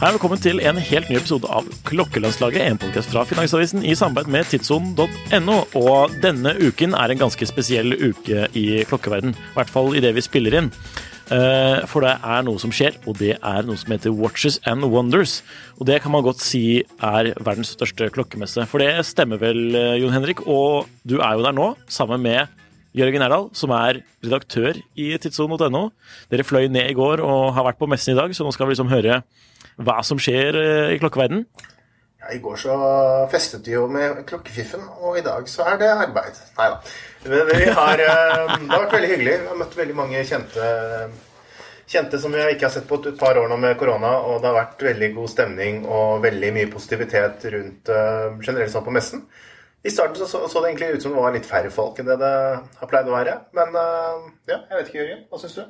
Hei, velkommen til en helt ny episode av Klokkelandslaget, en podkast fra Finansavisen i samarbeid med tidssonen.no. Og denne uken er en ganske spesiell uke i klokkeverden, i hvert fall i det vi spiller inn. Eh, For det er noe som skjer, og det er noe som heter Watches and Wonders. Og det kan man godt si er verdens største klokkemesse. For det stemmer vel, eh, Jon Henrik? Og du er jo der nå, sammen med Jørgen Erdal, som er redaktør i tidssonen.no. Dere fløy ned i går og har vært på messen i dag, så nå skal vi liksom høre hva som skjer eh, i klokkeverden. Ja, I går så festet vi jo med klokkefiffen, og i dag så er det arbeid. Nei da. Men vi har, eh, det har vært veldig hyggelig. Vi har møtt veldig mange kjente, kjente som vi ikke har sett på et par år nå med korona. Og det har vært veldig god stemning og veldig mye positivitet rundt eh, generelt sånn på messen. I starten så, så, det egentlig ut som det var litt færre folk enn det det har pleid å være. Men eh, ja, jeg vet ikke, Jørgen. Hva syns du?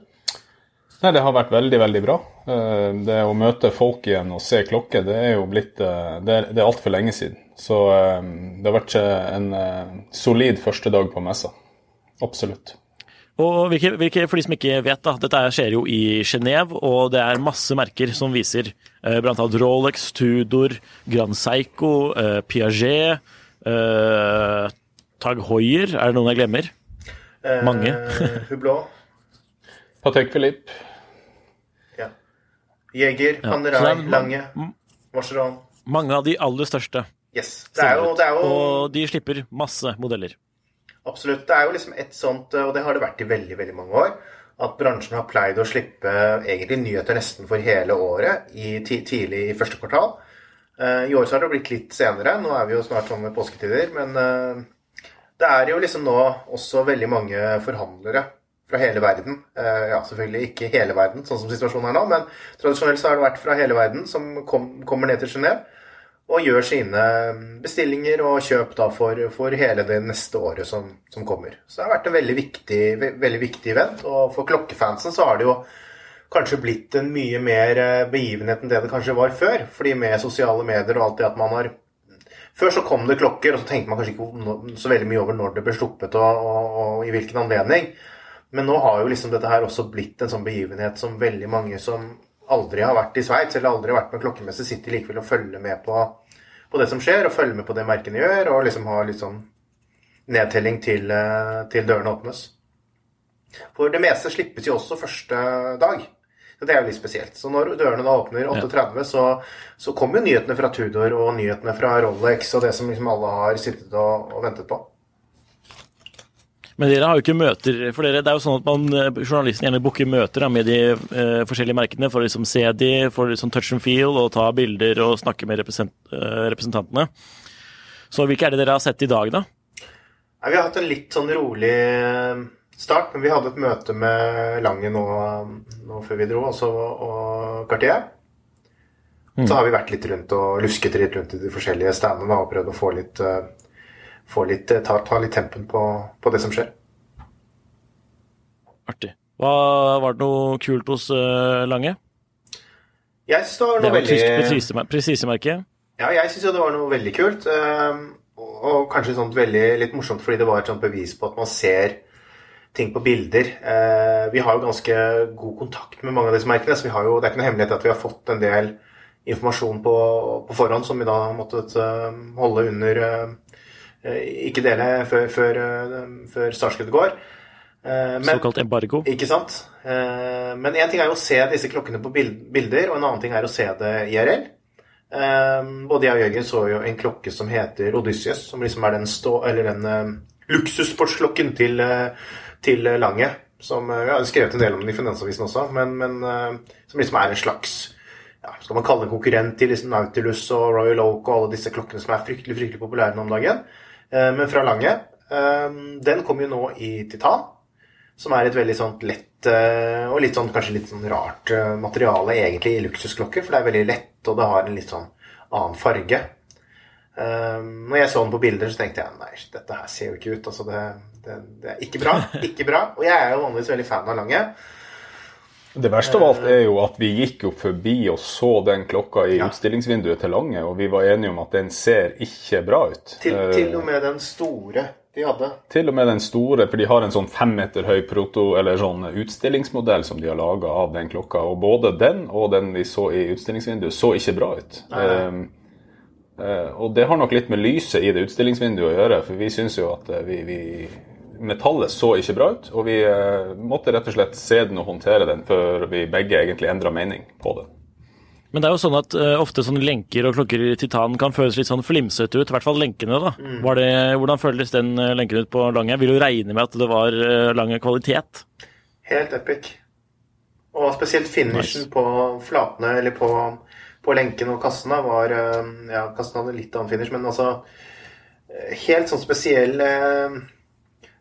Nei, Det har vært veldig veldig bra. Eh, Det å møte folk igjen og se klokke, det er jo blitt eh, Det er, det er altfor lenge siden. Så eh, det har vært en solid første dag på messa. Absolutt. Og hvilke, hvilke, For de som ikke vet, da, dette skjer jo i Genéve, og det er masse merker som viser Blant bl.a. Rolex, Tudor, Grand Seiko, eh, Piaget, eh, Tag Heuer. Er det noen jeg glemmer? Mange. Eh, Hublot. Patek Philippe. Jeger, Ja, Panerai, er- Lange, Vacheron. Mange av de aller største. Yes. Det er jo, det er jo Og de slipper masse modeller. Absolutt. Det er jo liksom et sånt, og det har det vært i veldig veldig mange år, at bransjen har pleid å slippe egentlig nyheter nesten for hele året i, tidlig i første kvartal. Eh, I år så har det blitt litt senere. Nå er vi jo snart sånn med påsketider. Men eh, det er jo liksom nå også veldig mange forhandlere fra hele verden. Eh, ja, selvfølgelig ikke hele verden, sånn som situasjonen er nå, men tradisjonelt så har det vært fra hele verden som kom, kommer ned til Genéve og gjør sine bestillinger og kjøp da for, for hele det neste året som, som kommer. Så det har vært en veldig viktig, ve veldig viktig event. Og for klokkefansen så har det jo kanskje blitt en mye mer eh, begivenhet enn det det kanskje var før. Fordi med sosiale medier og alt det at man har Før så kom det klokker, og så tenkte man kanskje ikke så veldig mye over når det ble sluppet og, og, og i hvilken anledning. Men nå har jo liksom dette her også blitt en sånn begivenhet som veldig mange som aldri har vært i Sveits eller aldri har vært med klokkemesse, sitter likevel og følger med på, på det som skjer, og følger med på det merkene gjør, og liksom har litt sånn nedtelling til, eh, til dørene åpnes. For det meste slippes jo også første dag. Så Det er jo litt spesielt. Så når dørene da åpner 8.30, så, så kommer jo nyhetene fra Tudor og nyhetene fra Rolex og det som liksom alle har sittet og, og ventet på. Men dere har jo ikke møter for dere. Det er jo sånn at man, eh, Journalisten gjerne booker møter da, med de eh, forskjellige merkene for å liksom se de, for liksom touch and feel og ta bilder og snakke med represent, eh, representantene. Så hvilke er det dere har sett i dag, da? Ja, vi har hatt en litt sånn rolig eh, start, men vi hadde et møte med Lange nå, nå før vi dro, også, og Cartier. Så har vi vært litt rundt og lusket litt rundt i de forskjellige standene og prøvd å få litt, få litt tar, ta, ta litt tempen på, på det som skjer. Artig. Hva, var det noe kult hos uh, Lange? Jeg synes det var noe Det var tysk veldig presise- presisemerke. Ja, jeg syns jo det var noe veldig kult. Uh, Og og kanskje sånt veldig litt morsomt fordi det var et sånt bevis på at man ser ting på bilder. Uh, vi har jo ganske god kontakt med mange av disse merkene, så vi har jo, det er ikke noe hemmelighet at vi har fått en del informasjon på, på forhånd som vi da måtte holde under Ikke dele før, før, uh, før startskuddet går. Men, Såkalt embargo. Ikke sant. Men én ting er jo å se disse klokkene på bilder, og en annen ting er å se det IRL. Både jeg og Jørgen så jo en klokke som heter Odysseus, som liksom er den, stå, eller den luksussportsklokken til, til Lange. Som, jeg har skrevet en del om den i Finansavisen også, men, men som liksom er en slags ja, skal man kalle det konkurrent til liksom Nautilus og Royal Oak og alle disse klokkene som er fryktelig fryktelig populære nå om dagen. Eh, men fra Lange. Eh, den kommer jo nå i titan, som er et veldig sånt lett eh, og litt sånn, kanskje litt sånn rart materiale egentlig i luksusklokker, for det er veldig lett, og det har en litt sånn annen farge. Når jeg så den på bilder, så tenkte jeg nei, dette her ser jo ikke ut. Altså, det, det, det er ikke bra. Ikke bra. Og jeg er jo vanligvis veldig fan av Lange. Det verste av alt er jo at vi gikk jo forbi og så den klokka i ja. utstillingsvinduet til Lange, og vi var enige om at den ser ikke bra ut. Til, til, og med den store de hadde. Til og med den store, for de har en sånn fem meter høy proto, eller sånn utstillingsmodell som de har laga av den klokka. Og både den og den vi så i utstillingsvinduet, så ikke bra ut. Um, uh, og det har nok litt med lyset i det utstillingsvinduet å gjøre, for vi syns jo at vi, vi metallet så ikke bra ut, og vi eh, måtte rett og slett se den og håndtere den før vi begge egentlig endra mening på den. Men det er jo sånn at uh, ofte sånne lenker og klokker i titan kan føles litt sånn flimsete ut. I hvert fall lenkene, da. Mm. Det, hvordan føles den uh, lenken ut på Lange? Jeg vil jo regne med at det var uh, lang kvalitet. Helt epic. Og spesielt finishen nice. på flatene, eller på, på lenken og kassene, var Ja, kassen hadde litt annen finish, men altså Helt sånn spesiell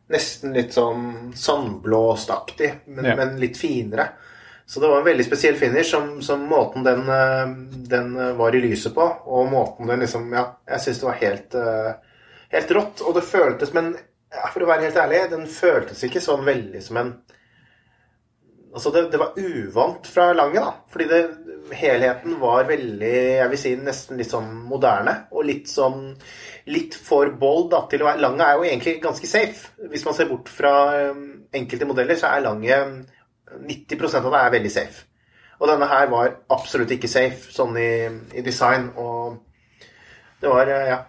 nesten litt sånn sandblåstaktig, men, ja. men, litt finere. Så det var en veldig spesiell finish, som, som måten den, eh, den, eh, var i lyset på, og måten den liksom Ja, jeg syns det var helt, eh, helt rått. Og det føltes, men ja, for å være helt ærlig, den føltes ikke sånn veldig som en Altså, det, det var uvant fra Lange, da. Fordi det, helheten var veldig, jeg vil si nesten litt sånn moderne. Og litt sånn litt for bold da, til å være Lange er jo egentlig ganske safe. Hvis man ser bort fra um, enkelte modeller, så er Lange 90% av det er veldig safe. Og denne her var absolutt ikke safe, sånn i, i design. Og det var, uh, ja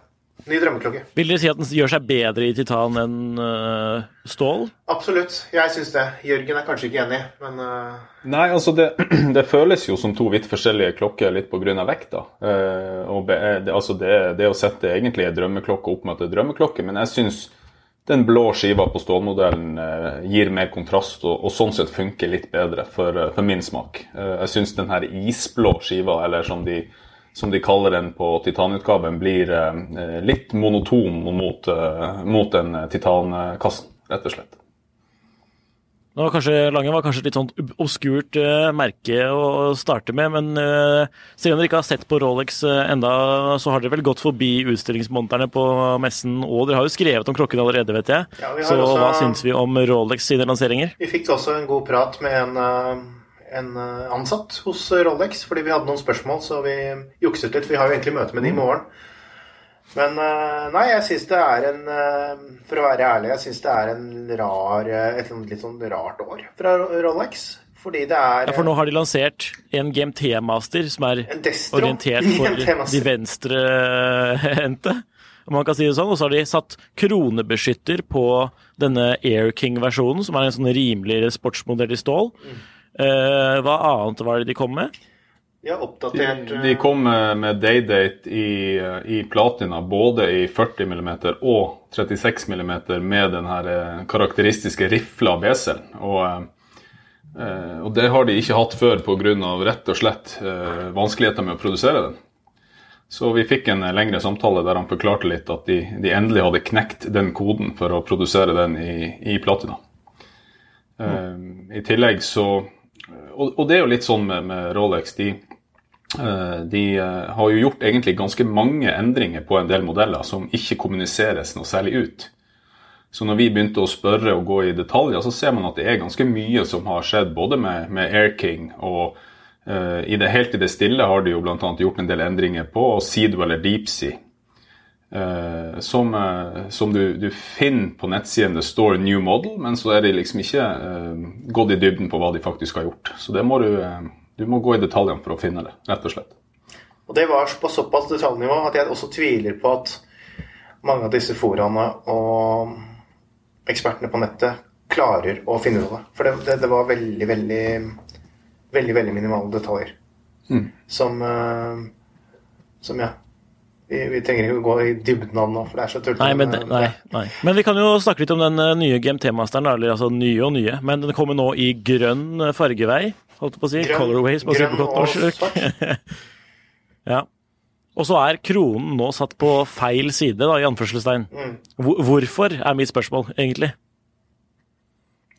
Ny drømmeklokke. Vil dere si at den gjør seg bedre i titan enn uh, stål? Absolutt. Jeg syns det. Jørgen er kanskje ikke enig, men uh... Nei, altså det, det, føles jo som to vidt forskjellige klokker litt pga. vekta. Uh, og det, altså det, det, å sette egentlig en drømmeklokke opp mot en drømmeklokke, men jeg syns den blå skiva på stålmodellen gir mer kontrast og, og, sånn sett funker litt bedre for, for min smak. jeg syns den her isblå skiva, eller som de som de kaller den på titanutgaven, blir eh, litt monoton mot, eh, mot den titankassen, rett og slett. Nå var kanskje, Lange var kanskje litt sånn obskurt uh, merke å starte med, men uh, selv om dere ikke har sett på Rolex uh, enda, så har dere vel gått forbi utstillingsmonterne på messen, og dere har jo skrevet om klokken allerede, vet jeg. Ja, så også, hva syns vi om Rolex sine lanseringer? Vi fikk også en god prat med en en eh, ansatt hos Rolex, fordi vi hadde noen spørsmål, så vi jukset litt. Vi har jo egentlig møte med dem i mm. morgen. Men eh, nei, jeg syns det er en eh, For å være ærlig, jeg syns det er en rar, et litt sånn rart år fra Rolex. Fordi det er Ja, For nå har de lansert en GMT-master som er orientert for de venstrehendte, om man kan si det sånn. Og så har de satt kronebeskytter på denne Air King-versjonen, som er en sånn rimeligere sportsmodell i stål. Mm. Eh, hva annet var det de kom med? Ja, oppdatert De, de kom med Daydate i, i platina, både i 40 mm og 36 mm med den her eh, karakteristiske rifla beselen. Og, eh, og, det har de ikke hatt før pga. rett og slett vanskeligheter med å produsere den. Så vi fikk en lengre samtale der han forklarte litt at de, de endelig hadde knekt den koden for å produsere den i, i platina. Mm. I tillegg så og, og, det er jo litt sånn med, med Rolex. De, eh, de, eh, har jo gjort egentlig ganske mange endringer på en del modeller som ikke kommuniseres noe særlig ut. Så når vi begynte å spørre og gå i detaljer, så ser man at det er ganske mye som har skjedd både med, med Air King og uh, i det, helt i det stille har de jo bl.a. gjort en del endringer på Seedwell eller Deepsea. Eh, som, uh, som du, du, finner på nettsiden det står 'new model', men så er de liksom ikke uh, gått i dybden på hva de faktisk har gjort. Så det må du, du må gå i detaljene for å finne det, rett og slett. Og det var på såpass detaljnivå at jeg også tviler på at mange av disse foraene og ekspertene på nettet klarer å finne ut av det. For det, det, det var veldig, veldig, veldig, veldig minimale detaljer. Mm. Som, uh, som ja, vi, vi, trenger ikke å gå i dybden av nå, for det er så tullete. Nei, men, nei, nei. men vi kan jo snakke litt om den eh, nye GMT-masteren, eller altså nye og nye. Men den kommer nå i grønn fargevei, holdt jeg på å si. Grønn, Colorway, som grønn og svart. ja. Og så er kronen nå satt på feil side, da, i anførselstegn. Mm. Hvorfor, er mitt spørsmål, egentlig.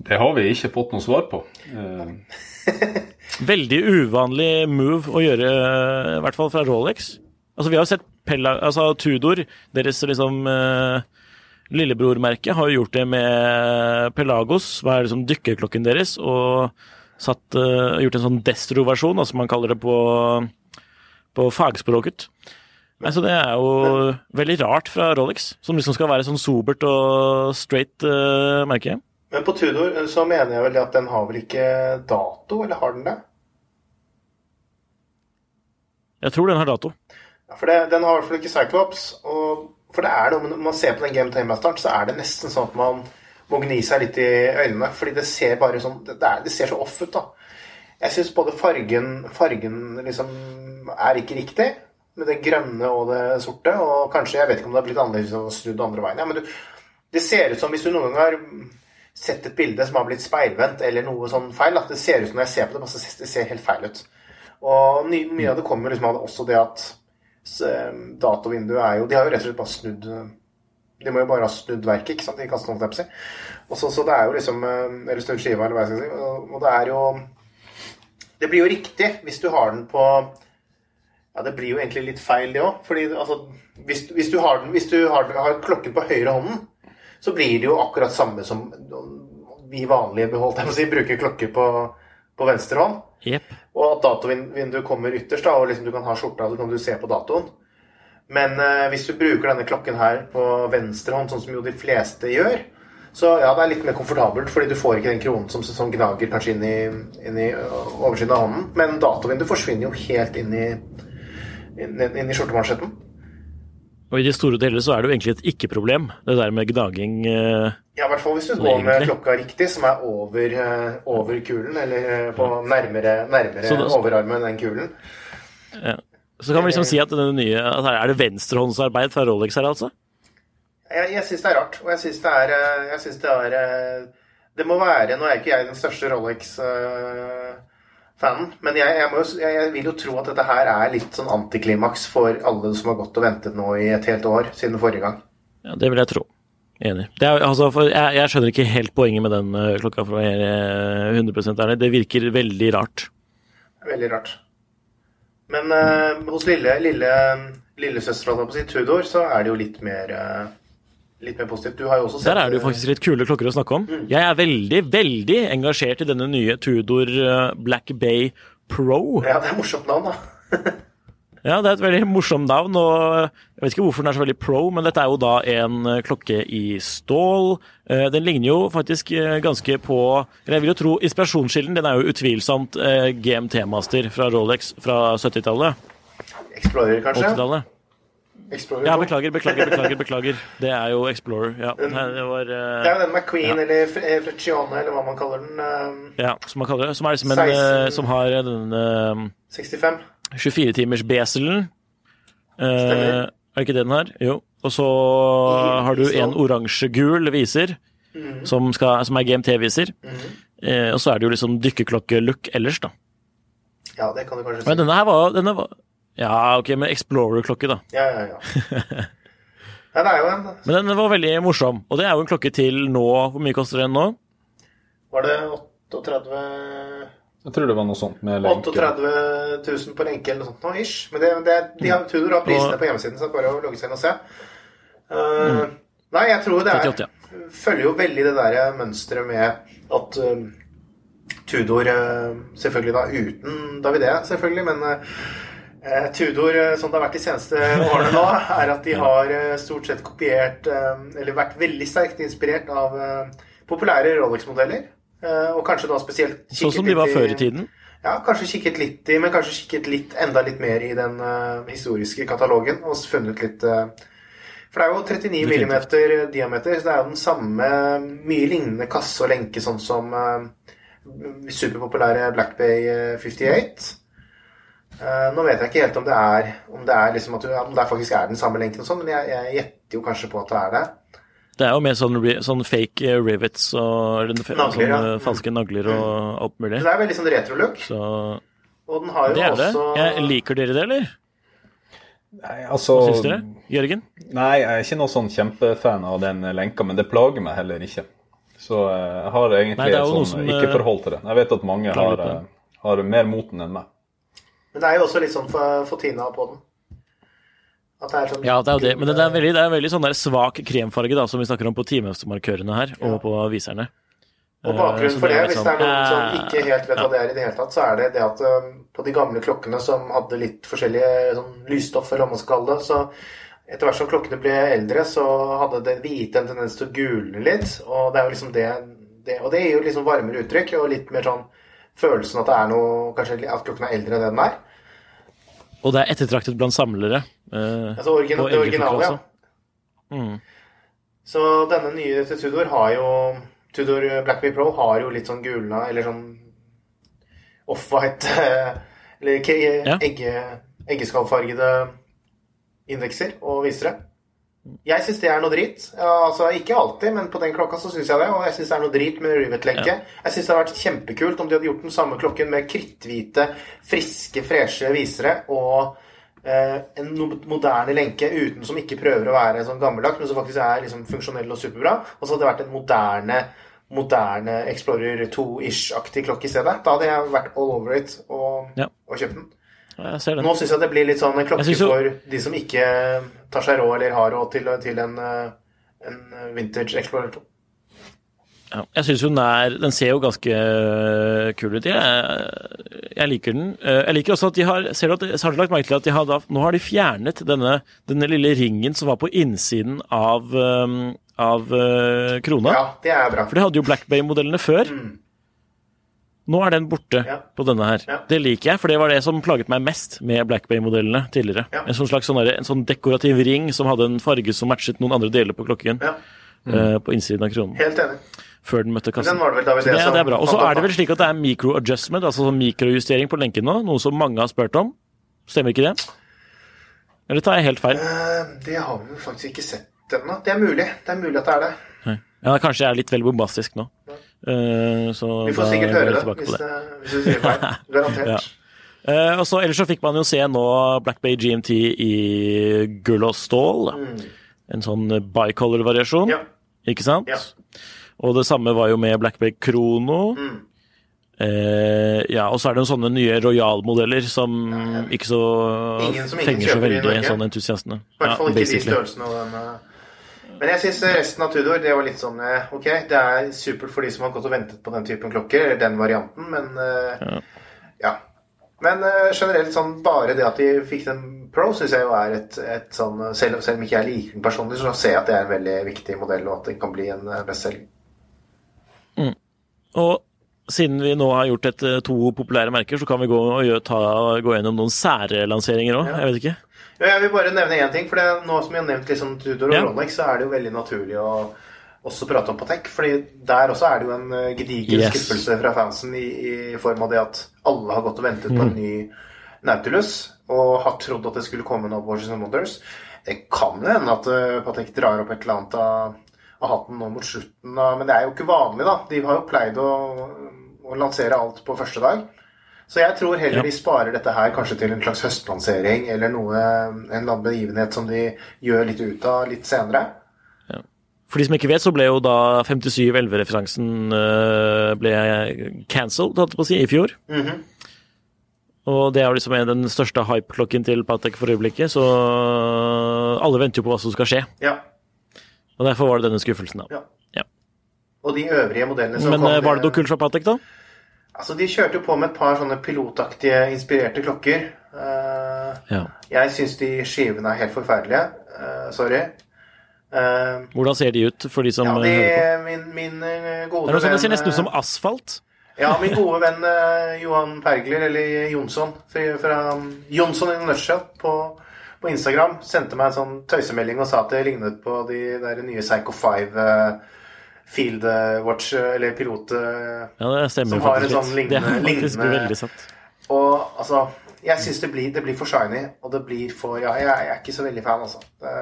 Det har vi ikke fått noe svar på. Uh... Veldig uvanlig move å gjøre, i hvert fall fra Rolex. Altså, vi har jo sett Pella, altså Tudor, deres liksom uh, lillebrormerke, har jo gjort det med Pelagos, hva er liksom dykkerklokken deres, og satt, uh, gjort en sånn destro-versjon, som man kaller det på på fagspråket. Altså, det er jo veldig rart fra Rolex, som liksom skal være sånn sobert og straight uh, merke. Men på Tudor så mener jeg vel at den har vel ikke dato, eller har den det? Jeg tror den har dato. Ja, for det, Den har i hvert fall ikke Cyclops. Og, for det er noe, Når man ser på den Game Time-masteren, så er det nesten sånn at man må gni seg litt i øynene. Fordi det ser bare sånn Det, er, det ser så off ut, da. Jeg syns både fargen, fargen liksom er ikke riktig, med det grønne og det sorte. Og kanskje, jeg vet ikke om det har blitt annerledes og snudd andre veien. Ja, men du, det ser ut som hvis du noen gang har sett et bilde som har blitt speilvendt eller noe sånn feil. At det ser ut som når jeg ser på det, det ser helt feil ut. Og mye av det kommer liksom av også det at datovinduet er jo De har jo rett og slett bare snudd De må jo bare ha snudd verket, ikke sant? De kaster noen tepsi. Og så, det er jo liksom Eller snudd skiva, eller hva jeg skal si. Og, det er jo det blir jo riktig hvis du har den på Ja, det blir jo egentlig litt feil, det òg. Altså, hvis, hvis, du har, den, hvis du har, har klokken på høyre hånden, så blir det jo akkurat samme som vi vanlige beholdt, jeg må si, bruker klokker på, på venstre hånd. Yep. Og at datovinduet kommer ytterst, da, og liksom du kan ha skjorta, så kan du se på datoen. Men eh, hvis du bruker denne klokken her på venstre hånd, sånn som jo de fleste gjør, så ja, det er litt mer komfortabelt, fordi du får ikke den kronen som, som gnager kanskje inn i, inn i oversiden av hånden. Men datovinduet forsvinner jo helt inn i, inn, inn i skjortemansjetten. Og i det store og hele så er det jo egentlig et ikke-problem, det der med gnaging. Eh, ja, i hvert fall hvis du går med klokka riktig, som er over, eh, over kulen, eller eh, på nærmere, nærmere da, overarmen enn kulen. Ja. Så kan vi liksom si at det nye, altså Er det venstrehåndsarbeid fra Rolex her, altså? Jeg, jeg syns det er rart. Og jeg syns det er eh, Jeg synes det er Det må være Nå er ikke jeg den største Rolex-fanen, men jeg, jeg, jo, jeg, vil jo tro at dette her er litt sånn antiklimaks for alle som har gått og ventet nå i et helt år siden forrige gang. Ja, det vil jeg tro. Enig. Er, altså, jeg, jeg, skjønner ikke helt poenget med den uh, klokka, for å være 100 ærlig. Det virker veldig rart. Veldig rart. Men uh, hos lille, lille lillesøstera si Tudor, så er det jo litt mer uh, litt mer positivt. Du har jo også sett Der er det jo faktisk litt kule klokker å snakke om. Mm. Jeg er veldig, veldig engasjert i denne nye Tudor eh, Black Bay Pro. Ja, det er morsomt navn, da. ja, det er et veldig morsomt navn, og jeg vet ikke hvorfor den er så veldig pro, men dette er jo da en eh, klokke i stål. Eh, den ligner jo faktisk ganske på Eller jeg vil jo tro inspirasjonskilden, den er jo utvilsomt GMT-master fra Rolex fra 70-tallet. Explorer, kanskje? 80-tallet. Explorer ja, beklager, beklager, beklager. beklager. Det er jo Explorer. Ja, det var uh, Det er jo den McQueen ja. eller Freccione, eller hva man kaller den. Uh, ja, som man kaller det. Som, er liksom en, 16, uh, som har den uh, 65. 24-timers beselen. Uh, er det ikke det den har? Jo. Og så har du en oransje-gul viser, mm. som, skal, som, er GMT-viser. Mm. og så er det jo liksom dykkerklokke-look ellers, da. Ja, det kan du kanskje si. Men denne her var, denne var ja, ok, men Explorer-klokke, da. Ja, ja, ja. Nei, det er jo en Men den var veldig morsom. Og det er jo en klokke til nå. Hvor mye koster den nå? Var det 38 Jeg tror det var noe sånt med lenke. 38 000 på lenke eller noe sånt nå, ish. Men det, det, de har, Tudor har prisene på hjemmesiden, så det er bare å logge seg inn og se. Uh, mm. Nei, jeg tror det er 38, ja. Følger jo veldig det der mønsteret med at uh, Tudor uh, Selvfølgelig da uten Davidé, selvfølgelig, men Eh, Tudor, eh, som det har vært de seneste årene nå, er at de har eh, stort sett kopiert eh, Eller vært veldig sterkt inspirert av populære Rolex-modeller. Eh, Og kanskje da spesielt Sånn som de var før i tiden. Ja, kanskje kikket litt i, men kanskje kikket litt, enda litt mer i den uh, historiske katalogen og funnet litt uh, For det er jo 39 Definitivt. mm diameter, så det er jo den samme, mye lignende kasse og lenke, sånn som uh, superpopulære Black Bay eh, 58. Eh, nå vet jeg ikke helt om det er om det er, liksom at du, om det faktisk er den samme lenken, og sånn, men jeg, jeg gjetter jo kanskje på at det er det. Det er jo mer sånn, sånn fake eh, rivets og eller, Nagler, sånn, ja. eh, falske nagler og alt mulig. Så det er veldig sånn retro-look, Så og den har jo det er det. Jeg, liker dere det, eller? Nei, altså Hva syns dere? Jørgen? Nei, jeg er ikke noe sånn kjempefan av den lenka, men det plager meg heller ikke. Så jeg har egentlig Nei, et sånn som, ikke-forhold til det. Jeg vet at mange har, har mer moten enn meg. Men det er jo også litt sånn for, for Tina på den. At det er sånn Ja, det er jo det. Men det er veldig, det er veldig sånn der svak kremfarge, da, som vi snakker om på timemarkørene her, og på viserne. Og Eh, bakgrunnen for det, hvis det er noen som eh, ikke helt vet hva det er i det hele tatt, så er det det at um, på de gamle klokkene som hadde litt forskjellige sånn lysstoff, eller hva man skal kalle det, så etter hvert som klokkene ble eldre, så hadde det hvite en tendens til å gulne litt, og det er jo liksom det, det Og det gir jo liksom varmere uttrykk, og litt mer sånn følelsen at det er noe Kanskje at klokken er eldre enn det den er. Og det er ettertraktet blant samlere. eh, Altså origin, det originale, ja. Mm. Så denne nye til Tudor har jo Tudor Blackbee Pro har jo litt sånn gulna, eller sånn off-white Eller Ja. egge, eggeskallfargede indekser og visere. Jeg syns det er noe drit. Altså Ikke alltid, men på den klokka så syns jeg det. Og jeg syns det er noe drit med rivet-lenke. Jeg syns det hadde vært kjempekult om de hadde gjort den samme klokken med kritthvite, friske, freshe visere og eh, en moderne lenke uten som ikke prøver å være sånn gammeldags, men som faktisk er liksom funksjonell og superbra. Og så hadde det vært en moderne moderne Explorer 2-ish-aktig klokke i stedet. Da hadde jeg vært all over it og, Ja. og kjøpt den. Jeg ser den. Nå syns jeg det blir litt sånn en klokke så... for de som ikke tar seg råd eller har råd til, til en, eh, en vintage Explorer 2. Ja, jeg syns den er Den ser jo ganske øh, kul ut. Jeg, jeg liker den. Eh, Jeg liker også at de har Ser du at har lagt merke til at de har da, nå har de fjernet denne, denne lille ringen som var på innsiden av, av krona? Ja, det er bra. For det hadde jo Black Bay-modellene før. Nå er den borte Ja. på denne her. Ja. Det liker jeg, for det var det som plaget meg mest med Black Bay-modellene tidligere. Ja. En sånn slags sånn der, en sånn dekorativ ring som hadde en farge som matchet noen andre deler på klokken. Ja, Uh, på innsiden av kronen. helt enig. Før den møtte kassen. den var det vel David Så det, som det er bra. Og så er det vel slik at det er micro-adjustment, altså sånn mikrojustering på lenken nå, noe som mange har spurt om. Stemmer ikke det? Eller tar jeg helt feil? Uh, Det har vi faktisk ikke sett ennå. Det er mulig. Det er mulig at det er det. Ja, kanskje jeg er litt vel bombastisk nå. Eh, så Vi får sikkert høre det hvis, det, hvis du sier feil. Garantert. Ja. Uh, og så, ellers så fikk man jo se nå Black Bay GMT i gull og stål. En sånn bicolor-variasjon, Mm. Ja. ikke sant? Ja. Og det samme var jo med Black Bay Krono. Mm. Uh, ja, og så er det noen sånne nye Royal-modeller som ikke så fenger så veldig sånn entusiastene. I hvert fall ikke de størrelsene og den. Men jeg syns resten av Tudor det var litt sånn eh, Ok, det er supert for de som har gått og ventet på den typen klokker, eller den varianten, men eh, ja. Men eh, generelt sånn bare det at de fikk den Pro, syns jeg jo er et, et sånn selv, selv om ikke jeg liker den personlig, så ser jeg at det er en veldig viktig modell, og at den kan bli en bestselger. Mm. Og siden vi nå har gjort et, eh, to populære merker, så kan vi gå, og gjøre, ta, gå gjennom noen sære lanseringer òg. Jeg vet ikke. Jeg vil bare nevne én ting. for det, Nå som vi har nevnt liksom Tudor og Ja. Rolex, så er det jo veldig naturlig å også prate om Patek. fordi der også er det jo en eh, gedigen Yes. skuffelse fra fansen i, i form av det at alle har gått og ventet på en ny Nautilus og har trodd at det skulle komme på Watches and Wonders. Det kan jo hende at eh, Patek drar opp et eller annet av, av hatten nå mot slutten, men det er jo ikke vanlig, da. De har jo pleid å, å lansere alt på første dag. Så jeg tror heller Ja. de sparer dette her kanskje til en slags høstlansering, eller noe, en eller annen begivenhet som de gjør litt ut av litt senere. For de som ikke vet, så ble jo da 5711-referansen uh, ble cancelled, holdt jeg på å si, i fjor. Mhm. Og det er jo liksom en- den største hype-klokken til Patek for øyeblikket, så alle venter jo på hva som skal skje. Ja. Og derfor var det denne skuffelsen, da. ja. Ja. Og de øvrige modellene som Men kom Men var det noe kult fra Patek, da? Altså, De kjørte jo på med et par sånne pilotaktige inspirerte klokker. Uh, Ja. Jeg syns de skivene er helt forferdelige. Uh, sorry. Uh, Hvordan ser de ut for de som ja, de, hører på? min, min gode Det noe sånt, det ser nesten ut som asfalt. Ja, min gode venn Johan Pergler, eller Jonsson, fra, fra Jonsson in a nutshell på, på Instagram, sendte meg en sånn tøysemelding og sa at det lignet på de der nye Psycho 5 eh, Field eh, Watch, eh, eller pilot... eh, Ja, det stemmer Som har en sånn lignende, Det er lignende- faktisk lignende- veldig sant. Og altså Jeg syns det, blir- det blir for shiny, og det blir for Ja, jeg, jeg er ikke så veldig fan, altså. Det,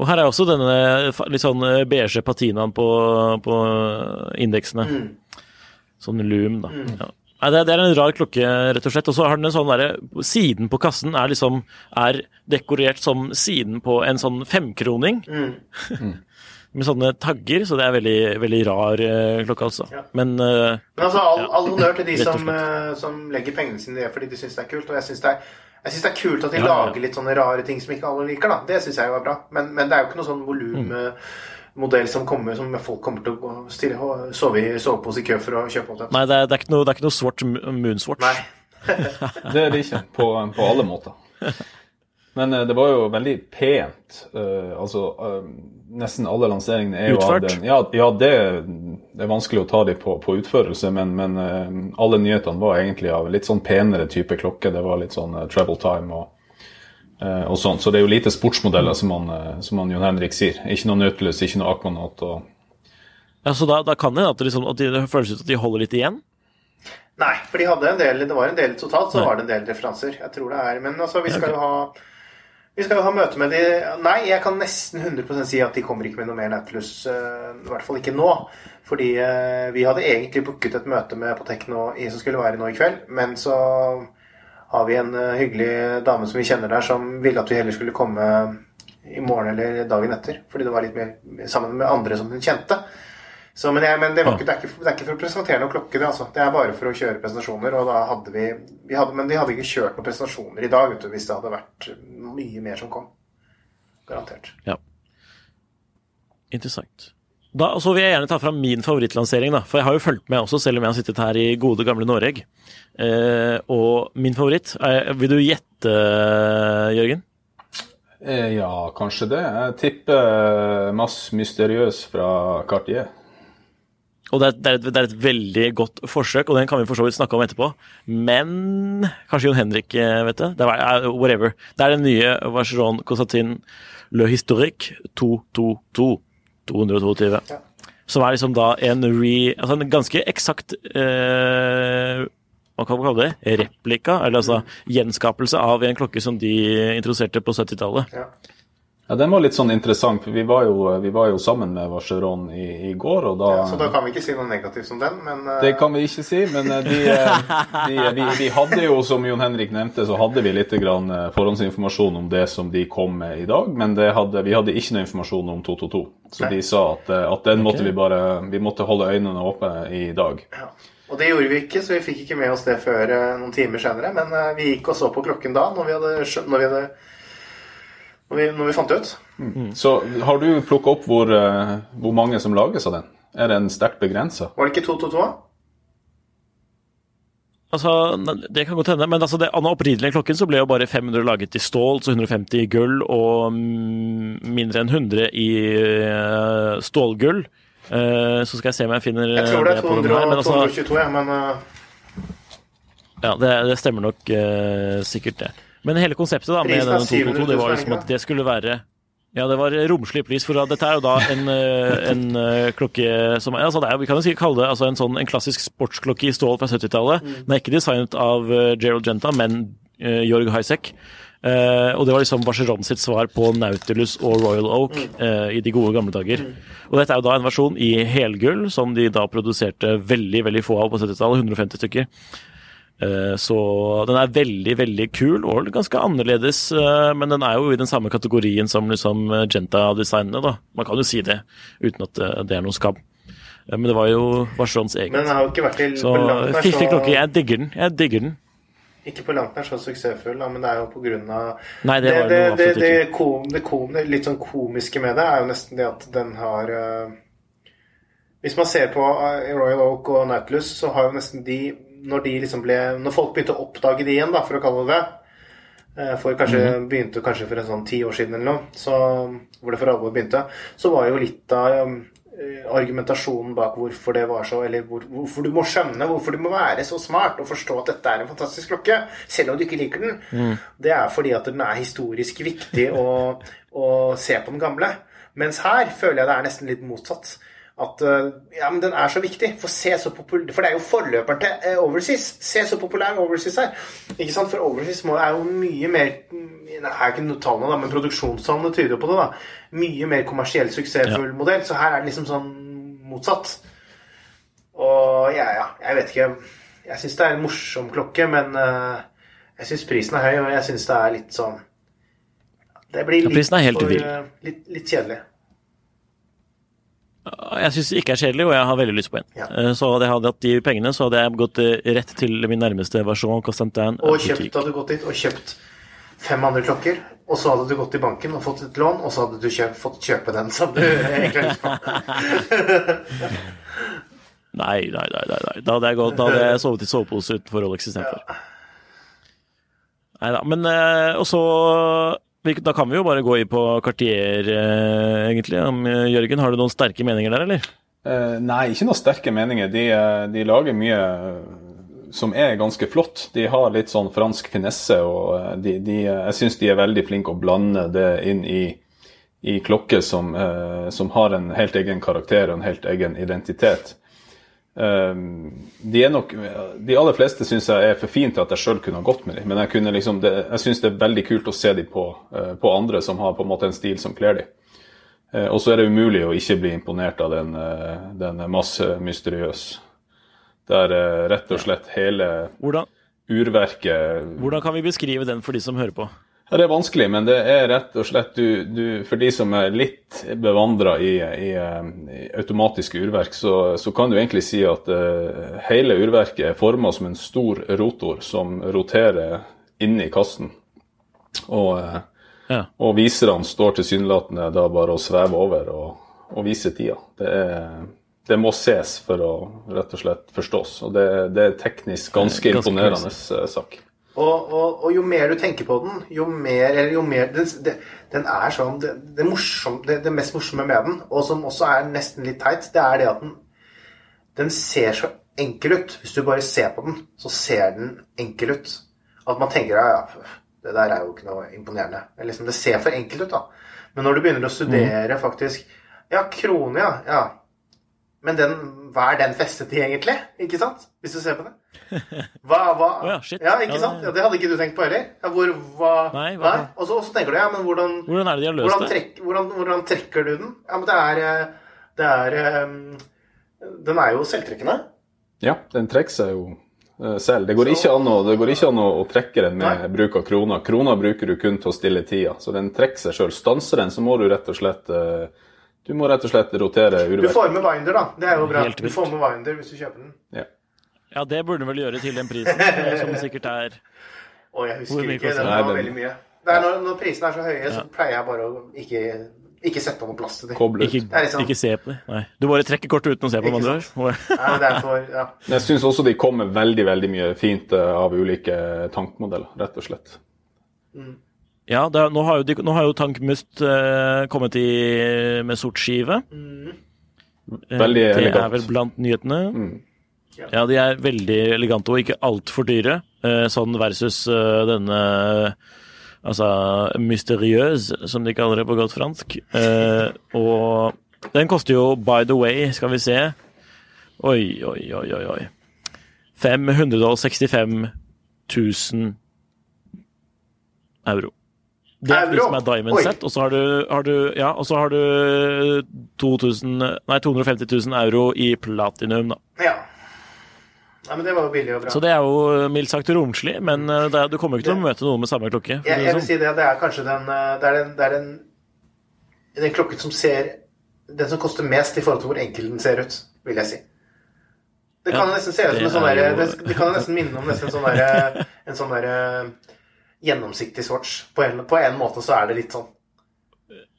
Og her er også denne litt sånn beige patinaen på, på indeksene. Mm. Sånn loom, da. Ja. Nei, det, det er en rar klokke, rett og slett. Og så har den en sånn derre Siden på kassen er liksom er dekorert som siden på en sånn femkroning. Mm. Med sånne tagger, så det er veldig, veldig rar eh, klokke, altså. Ja. Men uh, Men altså, all, Ja. all honnør til de som, eh, som legger pengene sine i det fordi de syns det er kult. Og jeg syns det, er- jeg synes det er kult at de Ja, lager litt sånne rare ting som ikke alle liker. da. Det syns jeg jo er bra. Men, men det er jo ikke noe sånn volummodell som kommer som folk kommer til å stille, og sove i sovepose i kø for å kjøpe. opp nei, det er, det er, ikke, noe, det er ikke noe svart moonswatch. Nei. Det er det ikke, på, på alle måter. Men eh, det var jo veldig pent. Uh, altså, uh, nesten alle lanseringene er jo Utført? Ja, ja det, det er vanskelig å ta dem på, på utførelse, men, men uh, alle nyhetene var egentlig av litt sånn penere type klokke. Det var litt sånn travel time og, eh, og sånt. Så det er jo lite sportsmodeller, som han, som han Jon Henrik sier. Ikke noe Nautilus, ikke noe Aquanaut. og Ja, så da, da kan det at, det liksom, at de, det føles ut at de holder litt igjen. Nei, for de hadde en del, det var en del totalt, så Nei. var det en del referanser. Jeg tror det er, Men altså, vi skal jo ha vi skal jo ha møte med de Nei, jeg kan nesten 100% si at de kommer ikke med noe mer Nautilus. eh, I hvert fall ikke nå. Fordi eh, vi hadde egentlig booket et møte med Apotek nå som skulle være nå i kveld. Men så har vi en eh, hyggelig dame som vi kjenner der, som ville at vi heller skulle komme i morgen eller dagen etter. Fordi det var litt mer sammen med andre som hun kjente. Så, men, jeg, men det, var ikke, det, er ikke, det er ikke for å presentere noen klokke, det, altså. Det er bare for å kjøre presentasjoner. Og da hadde vi, vi hadde, Men de hadde ikke kjørt noen presentasjoner i dag vet du, hvis det hadde vært mye mer som kom. Garantert. Ja. Interessant. Da, så vil jeg gjerne ta fram min favorittlansering, da. For jeg har jo fulgt med også, selv om jeg har sittet her i gode, gamle Noreg. Eh, og min favoritt er, Vil du gjette, Jørgen? Eh, Ja, kanskje det. Jeg tipper eh, Mass Mysteriøs fra Cartier. Og det er, det, er et, det er et veldig godt forsøk, og den kan vi for så vidt snakke om etterpå. Men kanskje Jon Henrik eh, vet det? det er, eh, whatever. Det er den nye Vacheron Constantin Le Historique 222. 222. Ja. Som er liksom da en re... Altså en ganske eksakt eh, Hva kan man kalle det? Replika, eller altså gjenskapelse av en klokke som de introduserte på 70-tallet. Ja. Ja, Den var litt sånn interessant, for vi var jo, vi var jo sammen med Vacheron i, i går, og da, Ja, så da kan vi ikke si noe negativt om den, men uh... Det kan vi ikke si, men eh, de, eh, de, vi, vi hadde jo, som Jon Henrik nevnte, så hadde vi litt grann forhåndsinformasjon om det som de kom med i dag, men det hadde, vi hadde ikke noe informasjon om 222. Så Nei. de sa at, at den måtte okay. vi bare Vi måtte holde øynene åpne i dag. ja. Og det gjorde vi ikke, så vi fikk ikke med oss det før noen timer senere. Men vi gikk og så på klokken da, når vi hadde Når vi, hadde, når vi, når vi fant det ut. Så har du plukka opp hvor, eh, hvor mange som lages av den? Er den sterkt begrensa? Var det ikke 222? Altså, Det kan godt hende, men altså det, den opprinnelige klokken så ble jo bare 500 laget i stål, så 150 i gull og mm, mindre enn 100 i eh, stålgull. Eh, så skal jeg se om jeg finner Jeg tror det er på den 200, her. Men altså, 222, ja, men ja, det, det stemmer nok sikkert, det. Men hele konseptet da med denne 222, det var liksom at det skulle være ja, det var romslig pris, for dette er jo da en, eh, en eh, klokke som altså er, Vi kan jo si, kalle det altså en, sånn, en klassisk sportsklokke i stål fra 70-tallet. Mm. Den er ikke designet av eh, Gerald Genta, men uh, Jorg Heisek. Uh, og det var liksom Vacheron sitt svar på Nautilus og Royal Oak Mm. eh, i de gode gamle dager. Og dette er jo da en versjon i helgull, som de da produserte veldig veldig få av på 70-tallet. 150 stykker. Eh, Så den er veldig, veldig kul og ganske annerledes, eh, men den er jo i den samme kategorien som liksom Genta-designene, da. Man kan jo si det, uten at eh, det er noen skam. Eh, Men det var jo Vacherons eget. Men den har jo ikke vært til Så på fiffig klokke. Jeg digger den. Jeg digger den. ikke på langt nær så suksessfull, da, men det er jo på grunn av Nei, det det, det, det, kom, det, kom, det litt sånn komiske med det er jo nesten det at den har uh, Hvis man ser på eh, Royal Oak og Nautilus, så har jo nesten de Når de liksom ble Når folk begynte å oppdage de igjen, da, for å kalle det det, eh, for kanskje, begynte kanskje for en sånn ti år siden eller noe, så, hvor det for alvor begynte, så var jo litt av eh, argumentasjonen bak hvorfor det var så Eller hvor, hvorfor du må skjønne, hvorfor du må være så smart og forstå at dette er en fantastisk klokke, selv om du ikke liker den, det er fordi at den er historisk viktig å, å se på den gamle. Mens her føler jeg det er nesten litt motsatt. At uh, ja, men den er så viktig. For se så popul For det er jo forløperen til uh, Overseas. Se så populær Overseas er. Ikke sant? For Overseas er jo mye mer Det er ikke noe tallene, da, men produksjonstallene tyder på det. da Mye mer kommersiell suksessfull Ja. modell. Så her er det liksom sånn motsatt. Og ja, ja, jeg vet ikke Jeg syns det er en morsom klokke, men uh, jeg syns prisen er høy, og jeg syns det er litt sånn Det blir litt, ja, helt for, uh, litt, litt kjedelig. Jeg syns det ikke er kjedelig, og jeg har veldig lyst på en. Ja. Eh, Så hadde jeg hatt de pengene, så hadde jeg gått eh, rett til min nærmeste versjon Constantin Og kjøpt, hadde du gått dit og kjøpt fem andre klokker, og så hadde du gått i banken og fått et lån, og så hadde du kjøpt, fått kjøpe den som du egentlig har lyst på. Nei, nei, nei. nei. Da hadde jeg, gått, da hadde jeg sovet i sovepose utenfor Rolex istedenfor. Nei da. Men eh, Og så Da kan vi jo bare gå i på Cartier, eh, egentlig. Eh, Jørgen, har du noen sterke meninger der, eller? Eh, nei, ikke noen sterke meninger. De, eh, de lager mye som er ganske flott. De har litt sånn fransk finesse, og de, de, jeg syns de er veldig flinke å blande det inn i, i klokker som, eh, som har en helt egen karakter og en helt egen identitet. Eh, de nok, de aller fleste syns jeg er for fine til at jeg sjøl kunne ha gått med dem, men jeg, liksom, det, jeg syns det er veldig kult å se dem på, eh, på andre som har på en måte en stil som kler dem. Eh, Og så er det umulig å ikke bli imponert av den, eh, den masse mysteriøs. Der rett og slett hele Hvordan, urverket hvordan kan vi beskrive den for de som hører på? Ja, Det er vanskelig, men det er rett og slett du, du, For de som er litt bevandra i, i, eh, i automatiske urverk, så, så kan du egentlig si at uh, hele urverket er forma som en stor rotor som roterer inni kassen. Og, uh, Ja. og viserne står tilsynelatende da bare og svever over og, og viser tida. Det, er, det må ses for å rett og slett forstås. Og det, det er teknisk ganske, Ganske imponerende sak. Og, og, og jo mer du tenker på den, jo mer eller jo mer Den, den er sånn det, det, morsom, det, det mest morsomme med den, og som også er nesten litt teit, det er det at den, den ser så enkel ut. Hvis du bare ser på den, så ser den enkel ut. At man tenker ja, ja, det der er jo ikke noe imponerende. Det, er liksom, det ser for enkelt ut, da. Men når du begynner å studere faktisk Ja, krone, ja. ja. Men den, hva er den festet i, egentlig? Ikke sant? Hvis du ser på det. Hva, hva oh ja, shit. Ja, ikke Ja, sant? det- Ja, det hadde ikke du tenkt på heller. Ja, hvor, hva, Nei, hva- Og så og så tenker du, ja, men hvordan, Hvordan er det de har løst hvordan, det? trekk, hvordan, hvordan trekker du den? Ja, men det er, eh, det er um, Den er jo selvtrekkende. Ja, den trekker seg jo eh, selv. Det går ikke an å, det går ikke an å, å trekke den med Nei. bruk av kroner. Kroner bruker du kun til å stille tida, så den trekker seg sjøl. Stanser den, så må du rett og slett eh, Du må rett og slett rotere Du får med Winder, da. Det er jo bra. Du får med Winder hvis du kjøper den. Ja. Ja, det burde den vel gjøre til den prisen, eh, som sikkert er Å, jeg husker ikke. Den var den- veldig mye. Det er når, når prisene er så høye, så pleier jeg bare å ikke, ikke sette noe plass til dem. Koble ut. Ikke, Det liksom- ikke se på det. Nei. Du bare trekker kortet uten å se på dem ja. Jeg syns også de kommer veldig veldig mye fint eh, av ulike tankmodeller, rett og slett. Ja, det er, nå, har jo de, nå har jo Tank Must eh, kommet i, med sort skive. Mm. Veldig det er vel blant nyhetene. Mm. Ja, de er veldig elegante og ikke altfor dyre, eh, sånn versus eh, denne Altså mysteriøs, som de kaller det på godt fransk. Eh, og den koster jo, by the way, skal vi se Oi, oi, oi, oi. oi. 565 000 euro. Det er for de som er diamond Oi. set, og så har du, har du, ja, og så har du 2000, nei, 250 000 euro i platinum, da. ja. Nei, men det var jo billig og bra. Så det er jo mildt sagt romslig, men eh, det er, du kommer ikke til å møte noen med samme klokke. Ja, Jeg, det vil sånn. si det, det er kanskje den eh, Det er den, det er den, den klokken som ser Den som koster mest i forhold til hvor enkel den ser ut, vil jeg si. Det kan Ja, nesten se ut som en sånn derre det, det kan nesten minne om nesten en sånn der, eh, gjennomsiktig swatch. På en, på en måte så er det litt sånn.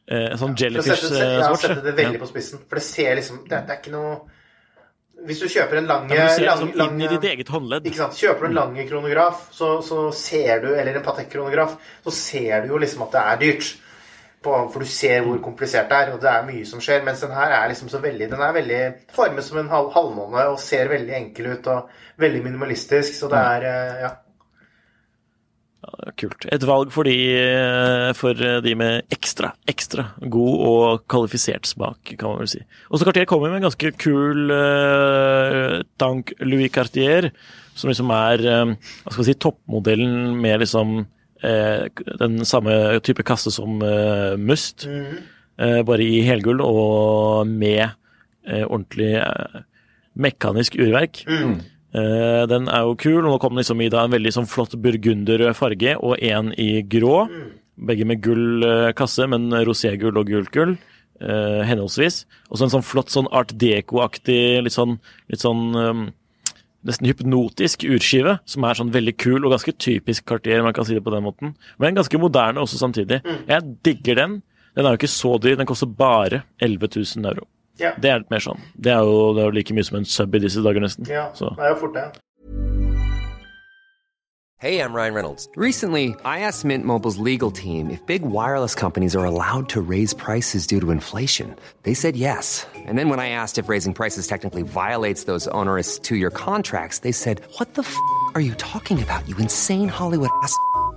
Eh, sånn For å sette, jellyfish sette, ja, sette det veldig på spissen. For det ser liksom Det, det er ikke noe hvis du kjøper en lang, Ja, ser lang, lang inn i ditt eget håndledd. Ikke sant? Kjøper du en lang kronograf, så, så ser du, eller en Patek-kronograf, så ser du jo liksom at det er dyrt. På, for du ser hvor komplisert det er, og det er mye som skjer. Mens den her er liksom så veldig Den er veldig formet som en halv, halvmåne og ser veldig enkel ut og veldig minimalistisk, så det Mm. er eh, Ja. Kult. Et valg for de, for de med ekstra, ekstra god og kvalifisert smak, kan man vel si. Og så Cartier kommer med en ganske kul uh, Tank Louis Cartier, som liksom er eh, hva skal vi si, toppmodellen med liksom uh, den samme type kasse som uh, Must, eh, bare i helgull og med ordentlig mekanisk urverk. Eh, den er jo kul, og nå kommer liksom i da en veldig sånn flott burgunderrød farge og en i grå. Begge med gull eh, kasse, men roségull og gult gull, eh, henholdsvis. Og så en sånn flott sånn art deco-aktig, litt sånn, litt sånn eh, nesten hypnotisk urskive, som er sånn veldig kul og ganske typisk Cartier, man kan si det på den måten. Men ganske moderne også samtidig. Jeg digger den. Den er jo ikke så dyr, den koster bare 11 000 euro. Ja. Det er litt mer sånn. Det er jo, det er jo like mye som en sub i disse dager, nesten. ja. Så. Det er jo fort, det. Hey, I'm Ryan Reynolds. Recently, I asked Mint Mobile's legal team if big wireless companies are allowed to raise prices due to inflation. They said yes. And then when I asked if raising prices technically violates those onerous two year contracts, they said, What the f are you talking about, you insane Hollywood ass?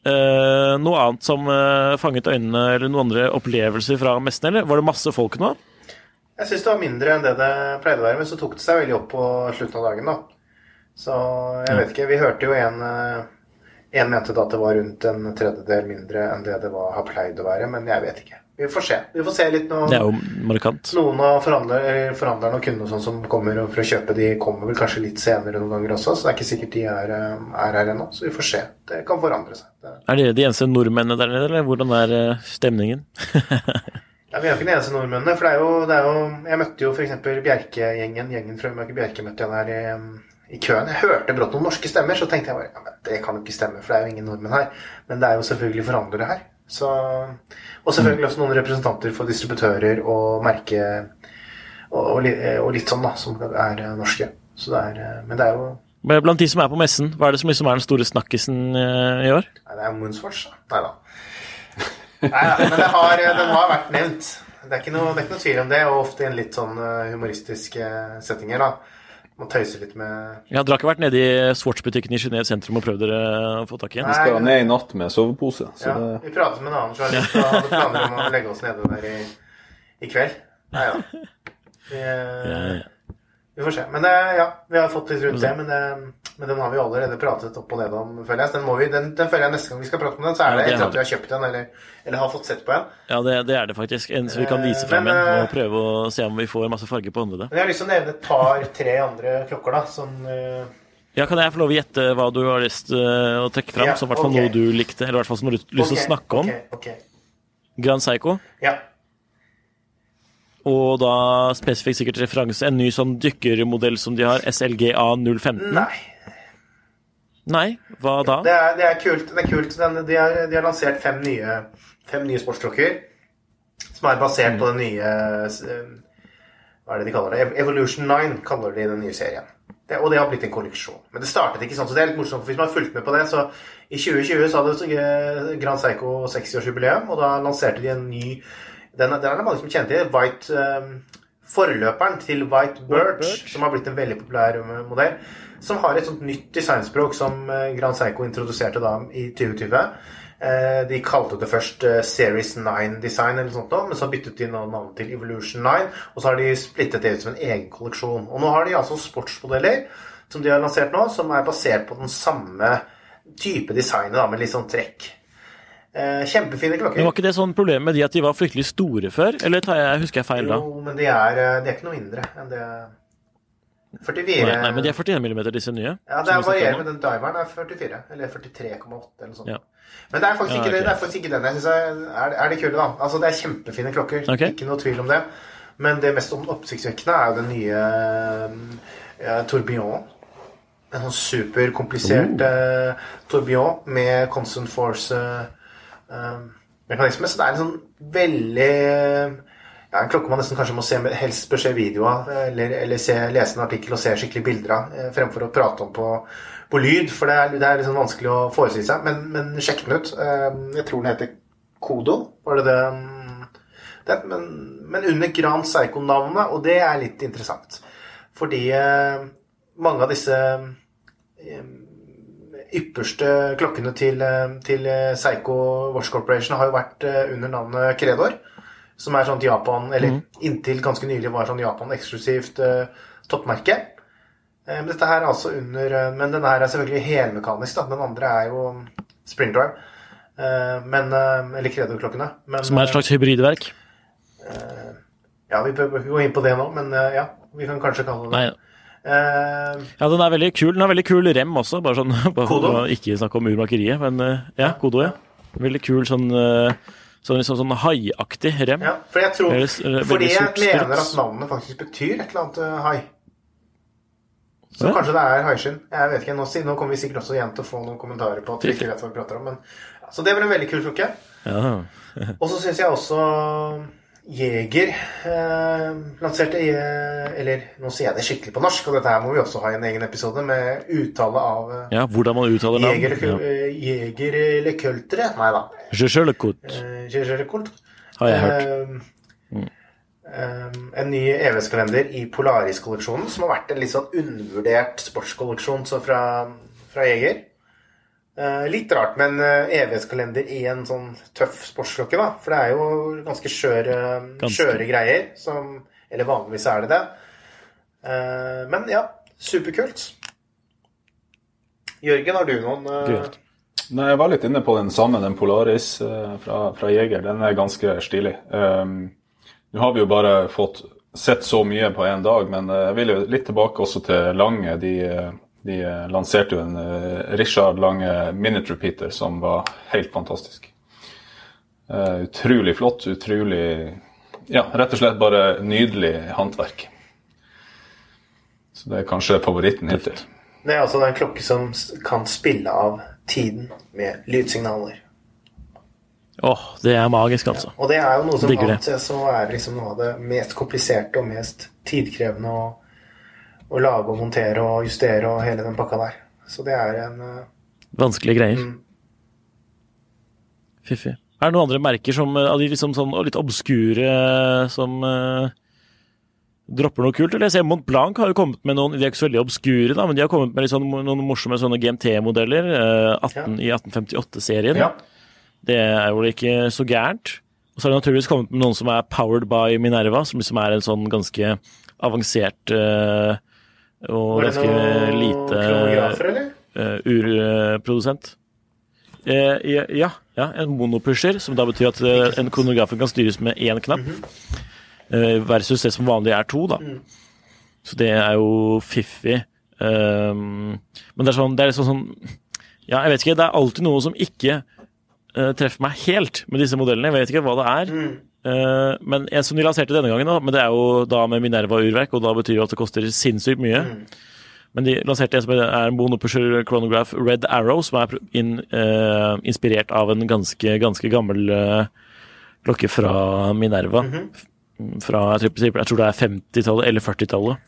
Eh, noe annet som eh, fanget øynene, eller noen andre opplevelser fra messen, eller? Var det masse folk nå? Jeg syns det var mindre enn det det pleide å være, men så tok det seg veldig opp på slutten av dagen, da. Så jeg vet ikke. Vi hørte jo en eh, En mente da at det var rundt en tredjedel mindre enn det det var, har pleid å være, men jeg vet ikke. Vi får se. Vi får se litt nå. Det er jo markant. Noen av forhandler, forhandlerne og kundene sånn som kommer for å kjøpe, de kommer vel kanskje litt senere noen ganger også, så det er ikke sikkert de er, eh, er her ennå. Så vi får se. Det kan forandre seg. Det, Er dere de eneste nordmennene der nede, eller hvordan er eh, stemningen? ja, vi er ikke de eneste nordmennene, for det er jo, det er jo Jeg møtte jo f.eks. Bjerke-gjengen. Gjengen fra Mørke Bjerke møtte jeg der i, i køen. Jeg hørte brått noen norske stemmer, så tenkte jeg bare ja, det kan jo ikke stemme, for det er jo ingen nordmenn her. Men det er jo selvfølgelig forhandlere her. Så, og selvfølgelig også noen representanter for distributører og merke og, og, og litt sånn, da, som er eh, norske. Så det er, eh, men det er jo Men Blant de som er på messen, hva er det som liksom er den store snakkisen eh, i år? Nei, det er Moonswatch, da. Nei da. Nei men det har, den har vært nevnt. Det er, ikke noe, det er ikke noe tvil om det, og ofte i en litt sånn eh, humoristiske settinger, da. Man tøyser litt med Ja, Dere har ikke vært nede i Swatch-butikken i Genéve sentrum og prøvd dere å få tak i en? Vi Skal ned i natt med sovepose. Så Ja, det, vi pratet med en annen journalist og hadde planer om å legge oss nede der i, i kveld. Nei da. Vi, eh, vi får se. Men det, ja, vi har fått litt rundt det, men, det, men den har vi allerede pratet opp og ned om, føler jeg. Så den, må vi, den, den føler jeg neste gang vi skal prate om den, så er Ja, det etter at vi har kjøpt den, eller, eller har fått sett på en. Ja, det, det er det faktisk. En som vi kan vise Eh, frem men, en eh, og prøve å se om vi får masse farge på håndleddet. Jeg har lyst til å nevne et par-tre andre klokker, da, eh, Ja, Kan jeg få lov å gjette hva du har lyst til å trekke fram? Ja, som i hvert fall okay. noe du likte, eller i hvert fall som du har lyst til å snakke om? ok, ok. Grand Psycho. Ja. Og da spesifikt sikkert referanse en ny sånn dykkermodell som de har, SLGA 015. Nei. Nei, hva da? Det er, det er kult. Det er kult. De, har, de har lansert fem nye, fem nye sportsklokker som er basert på den nye eh, Hva er det de kaller det? Evolution 9 kaller de den nye serien. Det, og det har blitt en kolleksjon. Men det startet ikke sånn, så det er litt morsomt. for Hvis man har fulgt med på det, så i 2020 så hadde Grand Seiko 60-årsjubileum, og da lanserte de en ny Den, den er det mange som kjenner til. White eh, Forløperen til White Birch, som har blitt en veldig populær eh, modell. Som har et sånt nytt designspråk som eh, Grand Seiko introduserte da i 2020. Eh, De kalte det først Series 9 Design, eller sånt men så byttet de navnet til Evolution 9. Og så har de splittet det ut som en egen kolleksjon. Og nå har de altså sportsmodeller som de har lansert nå, som er basert på den samme type designet, da, med litt sånn trekk. Eh, Kjempefine klokker. Men Var ikke det sånn problem med de at de var fryktelig store før? Eller tar jeg, husker jeg feil da? Jo, men de er, eh, de er ikke noe mindre enn det 44 Nei, nei, men de er 41 mm, disse nye. Ja, det varierer med den diveren. er 44, eller 43,8 eller sånt. Ja. Men det er faktisk Ja, ikke det. Det er faktisk ikke den jeg syns er, er, det kule, da. Altså, det er kjempefine klokker. Okay. Ikke noe tvil om det. Men det mest oppsiktsvekkende er jo den nye ja, Tourbillon. En sånn superkomplisert uh, tourbillon med constant force-mekanisme. så det er en sånn veldig ja, En klokke man nesten kanskje må se helst bør se video av, eller, eller se, lese en artikkel og se skikkelig bilder av, eh, fremfor å prate om på, på lyd, for det er, det er liksom vanskelig å forestille seg. Men, men sjekk den ut. Eh, Jeg tror den heter Kodo, var det det? det men, men under Gran Seiko-navnet, og det er litt interessant. Fordi eh, mange av disse eh, ypperste klokkene til, eh, til Seigo Seiko Watch Corporation har jo vært eh, under navnet Kredor. som er sånt Japan, eller inntil ganske nylig var sånn Japan-eksklusivt eh, toppmerke. Eh, Men dette her er altså under eh, Men den her er selvfølgelig helmekanisk, da. Den andre er jo spring drive. Eh, Men eh, Eller Kredor-klokkene. Som er et slags hybridverk. eh, Ja, vi bør ikke gå inn på det nå, men eh, ja. Vi kan kanskje kalle det Nei, Eh, ja, den er veldig kul. Den har veldig kul rem også, bare sånn bare for å ikke snakke om urmakeriet. Men eh, ja, kodo, ja. Veldig kul sånn eh, sånn, liksom, sånn haiaktig rem. Ja, for jeg tror veldig, Fordi jeg mener at navnet faktisk betyr et eller annet uh, hai. Så Ja. kanskje det er haiskinn. Jeg vet ikke, nå, nå kommer vi sikkert også igjen til å få noen kommentarer på at vi ikke vet hva vi prater om. Men, så det blir en veldig kul klokke. Ja. Og så syns jeg også Jeger eh, lanserte eh, Eller nå sier jeg det skikkelig på norsk, og dette her må vi også ha i en egen episode med uttale av eh, ja, hvordan man uttaler navn. Jeger, Ja. eh, Jeger eller køltere? Nei da. Le Eh, har jeg hørt. Mm. Eh, en ny EVS-kalender i Polaris-kolleksjonen, som har vært en litt sånn undervurdert sportskolleksjon så fra, fra Jeger. Uh, litt rart med en evighetskalender i en sånn tøff sportsklokke, da. For det er jo ganske skjøre, Ganske. skjøre greier. Som, eller vanligvis er det det. Uh, men ja, superkult. Jørgen, har du noen Kult. Nei, Jeg var litt inne på den samme, den Polaris eh, fra, fra Jeger. Den er ganske stilig. Um, Nå har vi jo bare fått sett så mye på én dag, men eh, jeg vil jo litt tilbake også til Lange. De, eh, de eh, lanserte jo en eh, Richard Lange Minute Repeater som var helt fantastisk. Eh, utrolig flott, utrolig Ja, rett og slett bare nydelig håndverk. Så det er kanskje favoritten hittil. Det er altså en klokke som kan spille av tiden med lydsignaler. Åh, det er magisk, altså. Og det er jo noe som anses å være liksom noe av det mest kompliserte og mest tidkrevende å, å lage og montere og justere og hele den pakka der. Så det er en eh, Vanskelige greier. Mm. Fiffig. Er det noen andre merker som, eh, av de liksom sånn litt obskure som uh, dropper noe kult? Eller jeg ser Mont Blanc har jo kommet med noen, de er ikke så veldig obskure, da, men de har kommet med sånn, noen morsomme sånne GMT-modeller uh, ja. i 1858-serien. Ja. Det er jo ikke så gærent. Og så har de naturligvis kommet med noen som er powered by Minerva, som liksom er en sånn ganske avansert eh, og ganske lite kronografer, eller? eh, urprodusent. Eh, ja, ja, ja, en monopusher, som da betyr at eh, en kronograf kan styres med én knapp, eh, versus det som vanlig er to, da. Så det er jo fiffig. Um, men det er sånn, det er liksom sånn Ja, jeg vet ikke, det er alltid noe som ikke treffer meg helt med disse modellene. Jeg vet ikke hva det er. Eh, men jeg som de lanserte denne gangen, da, men det er jo da med Minerva-urverk, og da betyr det at det koster sinnssykt mye. Men de lanserte en som er en monopusher chronograph Red Arrow, som er in, uh, inspirert av en ganske, ganske gammel uh, klokke fra Minerva. Fra jeg tror, jeg tror det er 50-tallet eller 40-tallet.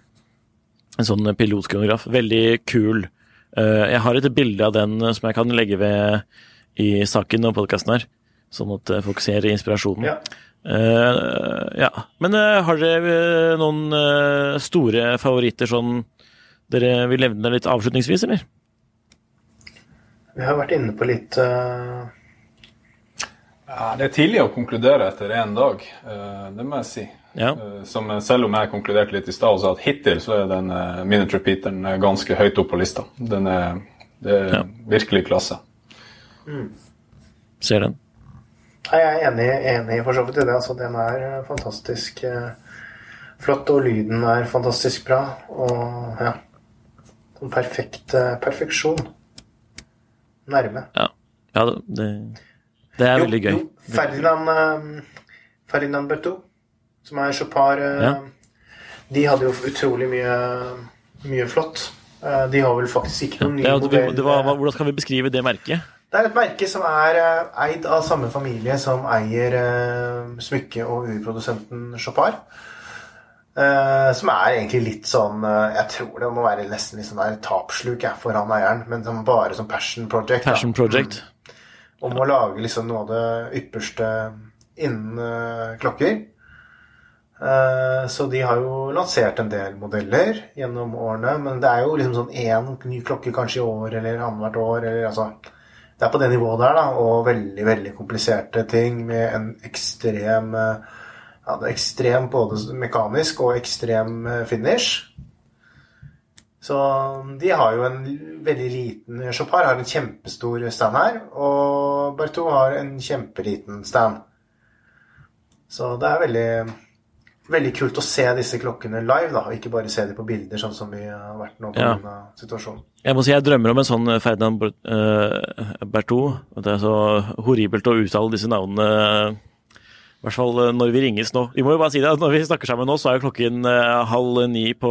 En sånn pilotkronograf. Veldig kul. Uh, jeg har et bilde av den eh, som jeg kan legge ved i saken og podkasten her, sånn at eh, folk ser inspirasjonen. Ja. Eh, ja. Men uh, har dere eh, noen uh, store favoritter sånn dere vil nevne litt avslutningsvis, eller? Vi har vært inne på litt uh, Ja, Det er tidlig å konkludere etter én dag, eh, det må jeg si. Ja. Som, selv om jeg konkluderte litt i stad og sa at hittil så er den uh, eh, ganske høyt opp på lista. Den er, det er Ja. virkelig klasse. Ser den. Nei, Jeg er enig, enig for så vidt i det. Altså, den er eh, fantastisk eh, flott, og lyden er fantastisk bra. Og ja Sånn perfekt eh, perfeksjon. Nærme. Ja, ja det, det, er er veldig gøy. Jo, Ferdinand, Ferdinand Bertou, som er Chopard, Ja. de hadde jo utrolig mye, mye flott. Eh, de har vel faktisk ikke noen ja, nye er- modeller. hvordan skal vi beskrive det merket? Det er et merke som er eh, eid av samme familie som eier eh, smykke- og urprodusenten Chopard. Uh, som er egentlig litt sånn uh, Jeg tror det må være nesten litt sånn der tapsluk jeg, for han eieren, men som bare som passion project. da. project. Mm. Om å lage liksom noe av det ypperste innen uh, klokker. Så de har jo lansert en del modeller gjennom årene, men det er jo liksom sånn én ny klokke kanskje i år eller annethvert år. Eller, altså, det er på det nivået der, da, og veldig veldig kompliserte ting med en ekstrem eh, ja, det er ekstrem både mekanisk og ekstrem eh, finish. Så de har jo en veldig liten Chopard har en kjempestor stand her, og Bertou har en kjempeliten stand. Så det er veldig, veldig kult å se disse klokkene live, da, og ikke bare se dem på bilder, sånn som vi har vært nå Ja. denne situasjonen. Jeg må si jeg drømmer om en sånn Ferdinand Bert- eh, Bertou. Det er så horribelt å uttale disse navnene. I hvert fall eh, når vi ringes nå. Vi må jo bare si det, Når vi snakker sammen nå, så er jo klokken eh, halv ni på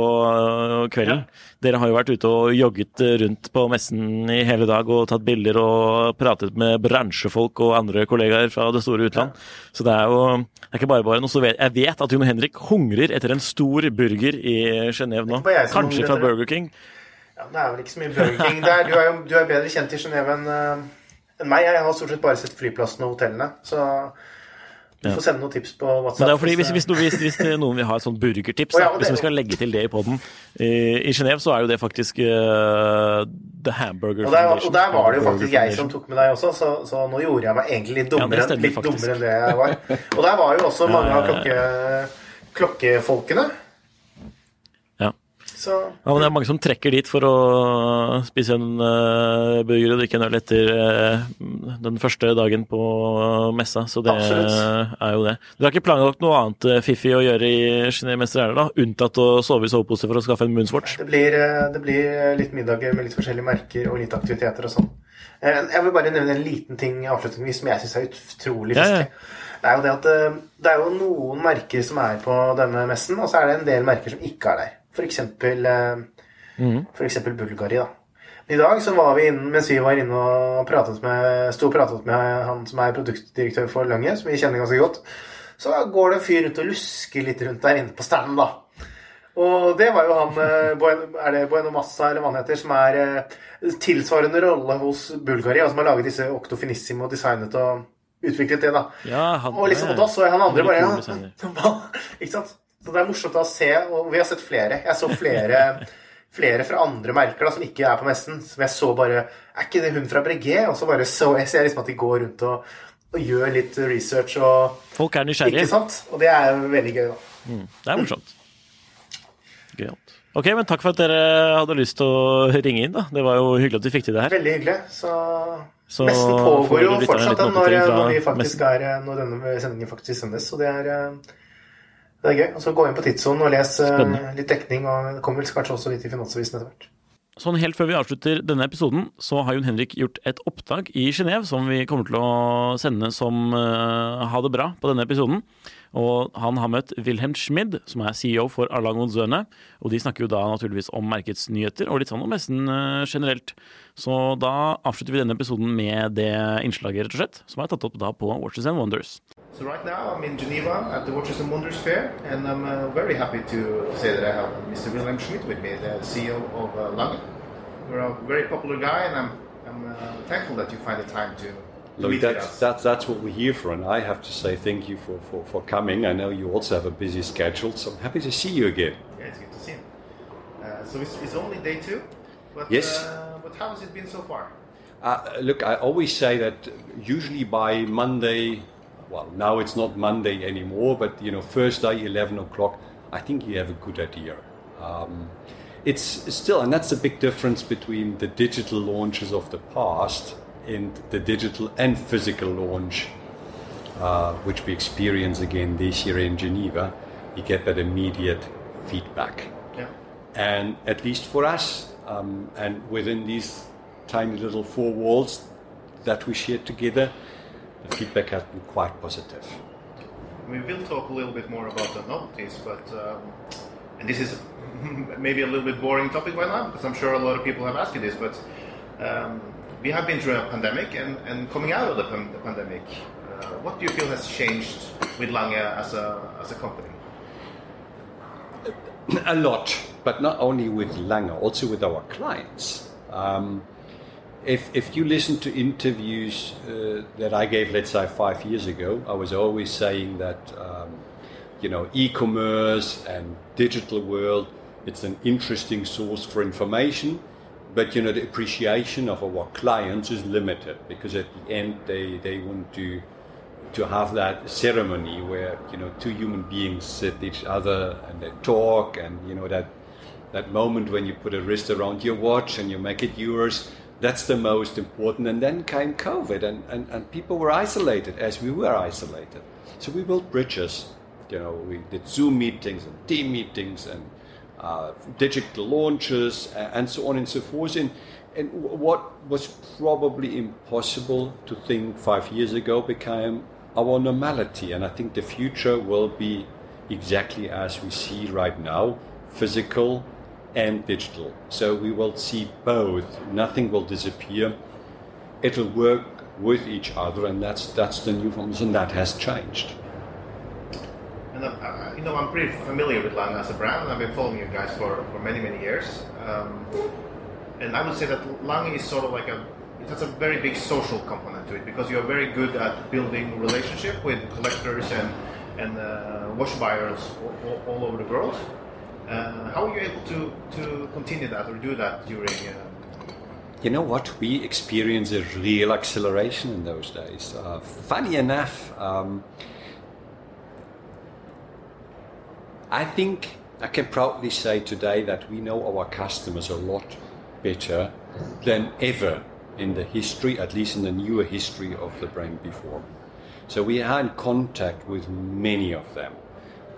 kvelden. Ja. Dere har jo vært ute og jogget eh, rundt på messen i hele dag og tatt bilder og pratet med bransjefolk og andre kollegaer fra det store utland. Så det er jo det er ikke bare bare noe. Så vet, jeg vet at Jon Henrik hungrer etter en stor burger i Genéve nå. Kanskje fra. Burger King. Ja, det er vel ikke så mye Burger King der. Du er jo du er bedre kjent i Genéve enn eh, enn meg. Jeg har stort sett bare sett flyplassene og hotellene. Så du får sende noen tips på WhatsApp. Men det er fordi hvis, hvis, hvis, hvis, hvis noen vil ha et sånt burgertips, oh, ja, hvis vi skal legge til det i poden I, i Genéve så er jo det faktisk uh, The Hamburger og, der, Foundation. og der var det jo faktisk jeg som tok med deg også, så, så nå gjorde jeg meg egentlig litt Ja, dummere, det stemmer litt dummere enn det jeg var. Og der var jo også mange av klokke, klokkefolkene. Så Ja, men det er mange som trekker dit for å spise en uh, burger og drikke en øl etter uh, den første dagen på messa, så det Absolutt. er jo det. Dere har ikke planlagt noe annet uh, fiffig å gjøre i Genéve mens dere er der, da? Unntatt å sove i sovepose for å skaffe en Moonswatch? det blir, eh, det blir litt middager med litt forskjellige merker og litt aktiviteter og sånn. Eh, Jeg vil bare nevne en liten ting avslutningsvis som jeg syns er utrolig Ja, ja. Det er jo det at eh, det er jo noen merker som er på denne messen, og så er det en del merker som ikke er der. Eksempel, eh, for eksempel Bulgari, da. I dag så var vi inne, mens vi var inne og pratet med, sto og pratet med han som er produktdirektør for Lange, som vi kjenner ganske godt, så går det en fyr rundt og lusker litt rundt der inne på standen, da. Og det var jo han eh, Er det Bueno Massa, eller hva han heter, som er eh, tilsvarende rolle hos Bulgari, og som har laget disse Octo Finissimo designet og utviklet det, da. Ja, han, Og liksom, og da så jeg han andre bare ja, Ikke sant? Så det er morsomt å se, og vi har sett flere. Jeg så flere, flere fra andre merker da, som ikke er på messen. Som jeg så bare Er ikke det hun fra Breguet? Og så bare så jeg ser liksom at de går rundt og, og gjør litt research og Folk er nysgjerrige. Ikke sant? Og det er veldig gøy, da. Det er morsomt. Gøyalt. Ok, men takk for at dere hadde lyst til å ringe inn. da. Det var jo hyggelig at vi fikk til det her. Veldig hyggelig. Så, Så messen pågår jo fortsatt den når, når, vi er, når denne sendingen faktisk sendes. Så det er, eh, det er gøy. Og så gå inn på Tidssonen og les eh, Spennende. litt dekning. Og det kommer vel kanskje også litt i Finansavisen etter hvert. Sånn Helt før vi avslutter denne episoden, så har Jon Henrik gjort et opptak i Genéve som vi kommer til å sende som uh, Ha det bra på denne episoden. Og han har møtt Wilhelm Schmid, som er CEO for Arlang Zøne. Og de snakker jo da naturligvis om markedsnyheter og litt sånn om messen uh, generelt. Så da avslutter vi denne episoden med det innslaget, rett og slett, som er tatt opp da på Watches and Wonders. So right now I'm in Geneva at the Watches and Wonders Fair, and I'm uh, very happy to say that I have Mr. Wilhelm Schmidt with me, the CEO of uh, Lange. You're a very popular guy, and I'm, I'm uh, thankful that you find the time to, Look, that's, that's, that's what we're here for, and I have to say thank you for, for, for coming. I know you also have a busy schedule, so I'm happy to see you again. Yeah, it's good to see you. Uh, so it's, it's only day two, but, Yes. uh, but how has it been so far? Uh, look, I always say that usually by Monday, well, now it's not Monday anymore, but you know, Thursday, 11 o'clock, I think you have a good idea. Um, it's still, and that's the big difference between the digital launches of the past and the digital and physical launch, uh, which we experience again this year in Geneva. You get that immediate feedback. Yeah. And at least for us, um, and within these tiny little four walls that we share together, the feedback has been quite positive. We will talk a little bit more about the novelties, but um, and this is maybe a little bit boring topic by now because I'm sure a lot of people have asked you this, but um, we have been through a pandemic and, and coming out of the, pan- the pandemic, uh, what do you feel has changed with Lange as a as a company? a lot, but not only with Lange, also with our clients. Um, if, if you listen to interviews uh, that I gave, let's say, five years ago, I was always saying that, um, you know, e-commerce and digital world, it's an interesting source for information, but, you know, the appreciation of our clients is limited because at the end they, they want to to have that ceremony where you know two human beings sit each other and they talk and you know that that moment when you put a wrist around your watch and you make it yours that's the most important. And then came covid and, and, and people were isolated as we were isolated. So we built bridges you know we did zoom meetings and team meetings and uh, digital launches and so on and so forth. And, and what was probably impossible to think five years ago became our normality. And I think the future will be exactly as we see right now physical and digital. So we will see both. Nothing will disappear. It will work with each other, and that's that's the new forms, and that has changed. And uh, you know, I'm pretty familiar with Lange as a brand. And I've been following you guys for, for many many years, um, and I would say that Lange is sort of like a it has a very big social component to it because you're very good at building relationship with collectors and and uh, watch buyers all, all, over the world. Uh, how are you able to, to continue that or do that during? Uh... You know what? We experienced a real acceleration in those days. Uh, funny enough, um, I think I can proudly say today that we know our customers a lot better than ever in the history, at least in the newer history of the brand before. So we are in contact with many of them.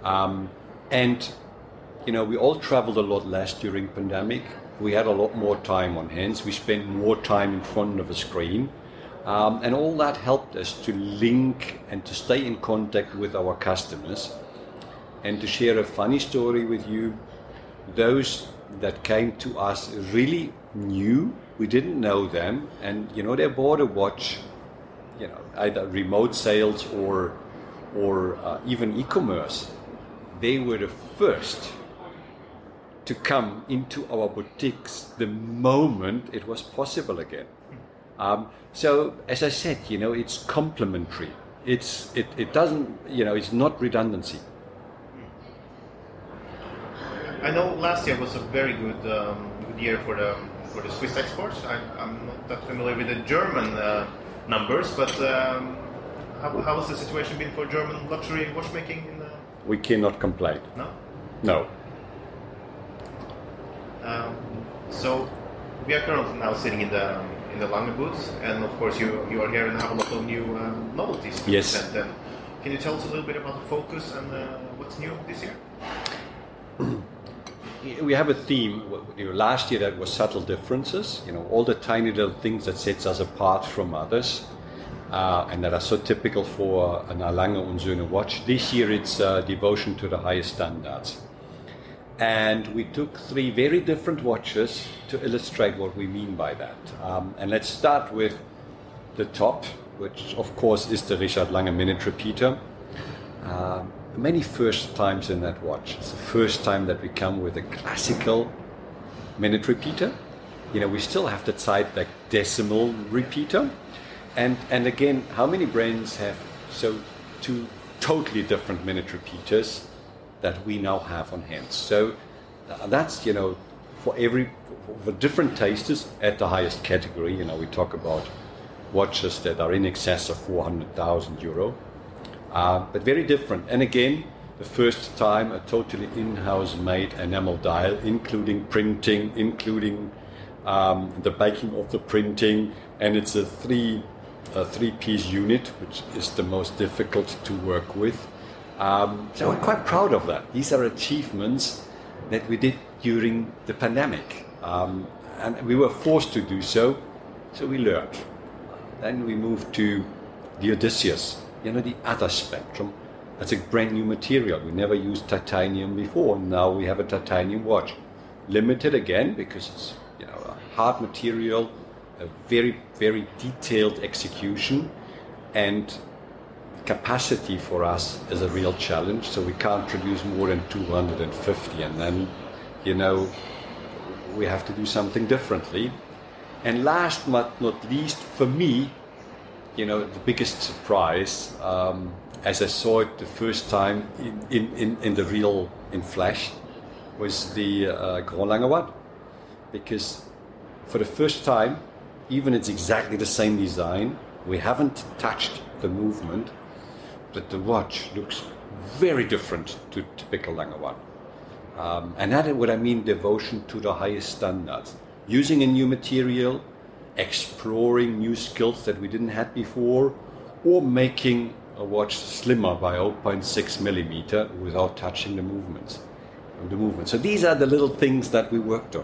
Um, and, you know, we all traveled a lot less during pandemic. We had a lot more time on hands. We spent more time in front of a screen. Um, and all that helped us to link and to stay in contact with our customers. And to share a funny story with you, those that came to us really knew we didn't know them, and you know they bought a watch, you know either remote sales or or uh, even e-commerce. They were the first to come into our boutiques the moment it was possible again. Um, so as I said, you know it's complementary. It's it, it doesn't you know it's not redundancy. I know last year was a very good um, good year for the for the Swiss exports. I, am not that familiar with the German uh, numbers, but um, how, how has the situation been for German luxury watchmaking? In the... We cannot complain. No. No. Um, so we are currently now sitting in the in the Lange booth, and of course you you are here and have a lot of new uh, novelties. Yes. Then, can you tell us a little bit about the focus and uh, what's new this year? we have a theme. You know, last year that was subtle differences. You know, all the tiny little things that sets us apart from others, uh, and that are so typical for an Lange und Söhne watch. This year it's uh, devotion to the highest standards. And we took three very different watches to illustrate what we mean by that. Um, and let's start with the top, which of course is the Richard Lange Minute Repeater. Um, many first times in that watch. It's the first time that we come with a classical minute repeater. You know, we still have the Zeitwerk decimal repeater. And, and again, how many brands have so two totally different minute repeaters that we now have on hand? So uh, that's, you know, for every for different tasters at the highest category. You know, we talk about watches that are in excess of 400,000 euro, uh, but very different. And again, the first time a totally in-house made enamel dial, including printing, including um, the baking of the printing, and it's a three a three-piece unit, which is the most difficult to work with. Um, so I'm quite proud of that. These are achievements that we did during the pandemic, um, and we were forced to do so. So we learned. Then we moved to the Odysseus, you know, the other spectrum. That's a brand new material. We never used titanium before. Now we have a titanium watch. Limited again because it's you know a hard material, a very very detailed execution, and capacity for us is a real challenge. So we can't produce more than 250, and then you know we have to do something differently. And last but not least, for me, you know, the biggest surprise um, as I saw it the first time in, in, in, in the real, in flesh, was the uh, Grand Lange one. Because for the first time, even it's exactly the same design, we haven't touched the movement, but the watch looks very different to typical Lange one. Um, and that is what I mean devotion to the highest standards. Using a new material, exploring new skills that we didn't have before, or making a watch slimmer by 0.6 millimeter without touching the movements. The movement. So these are the little things that we worked on.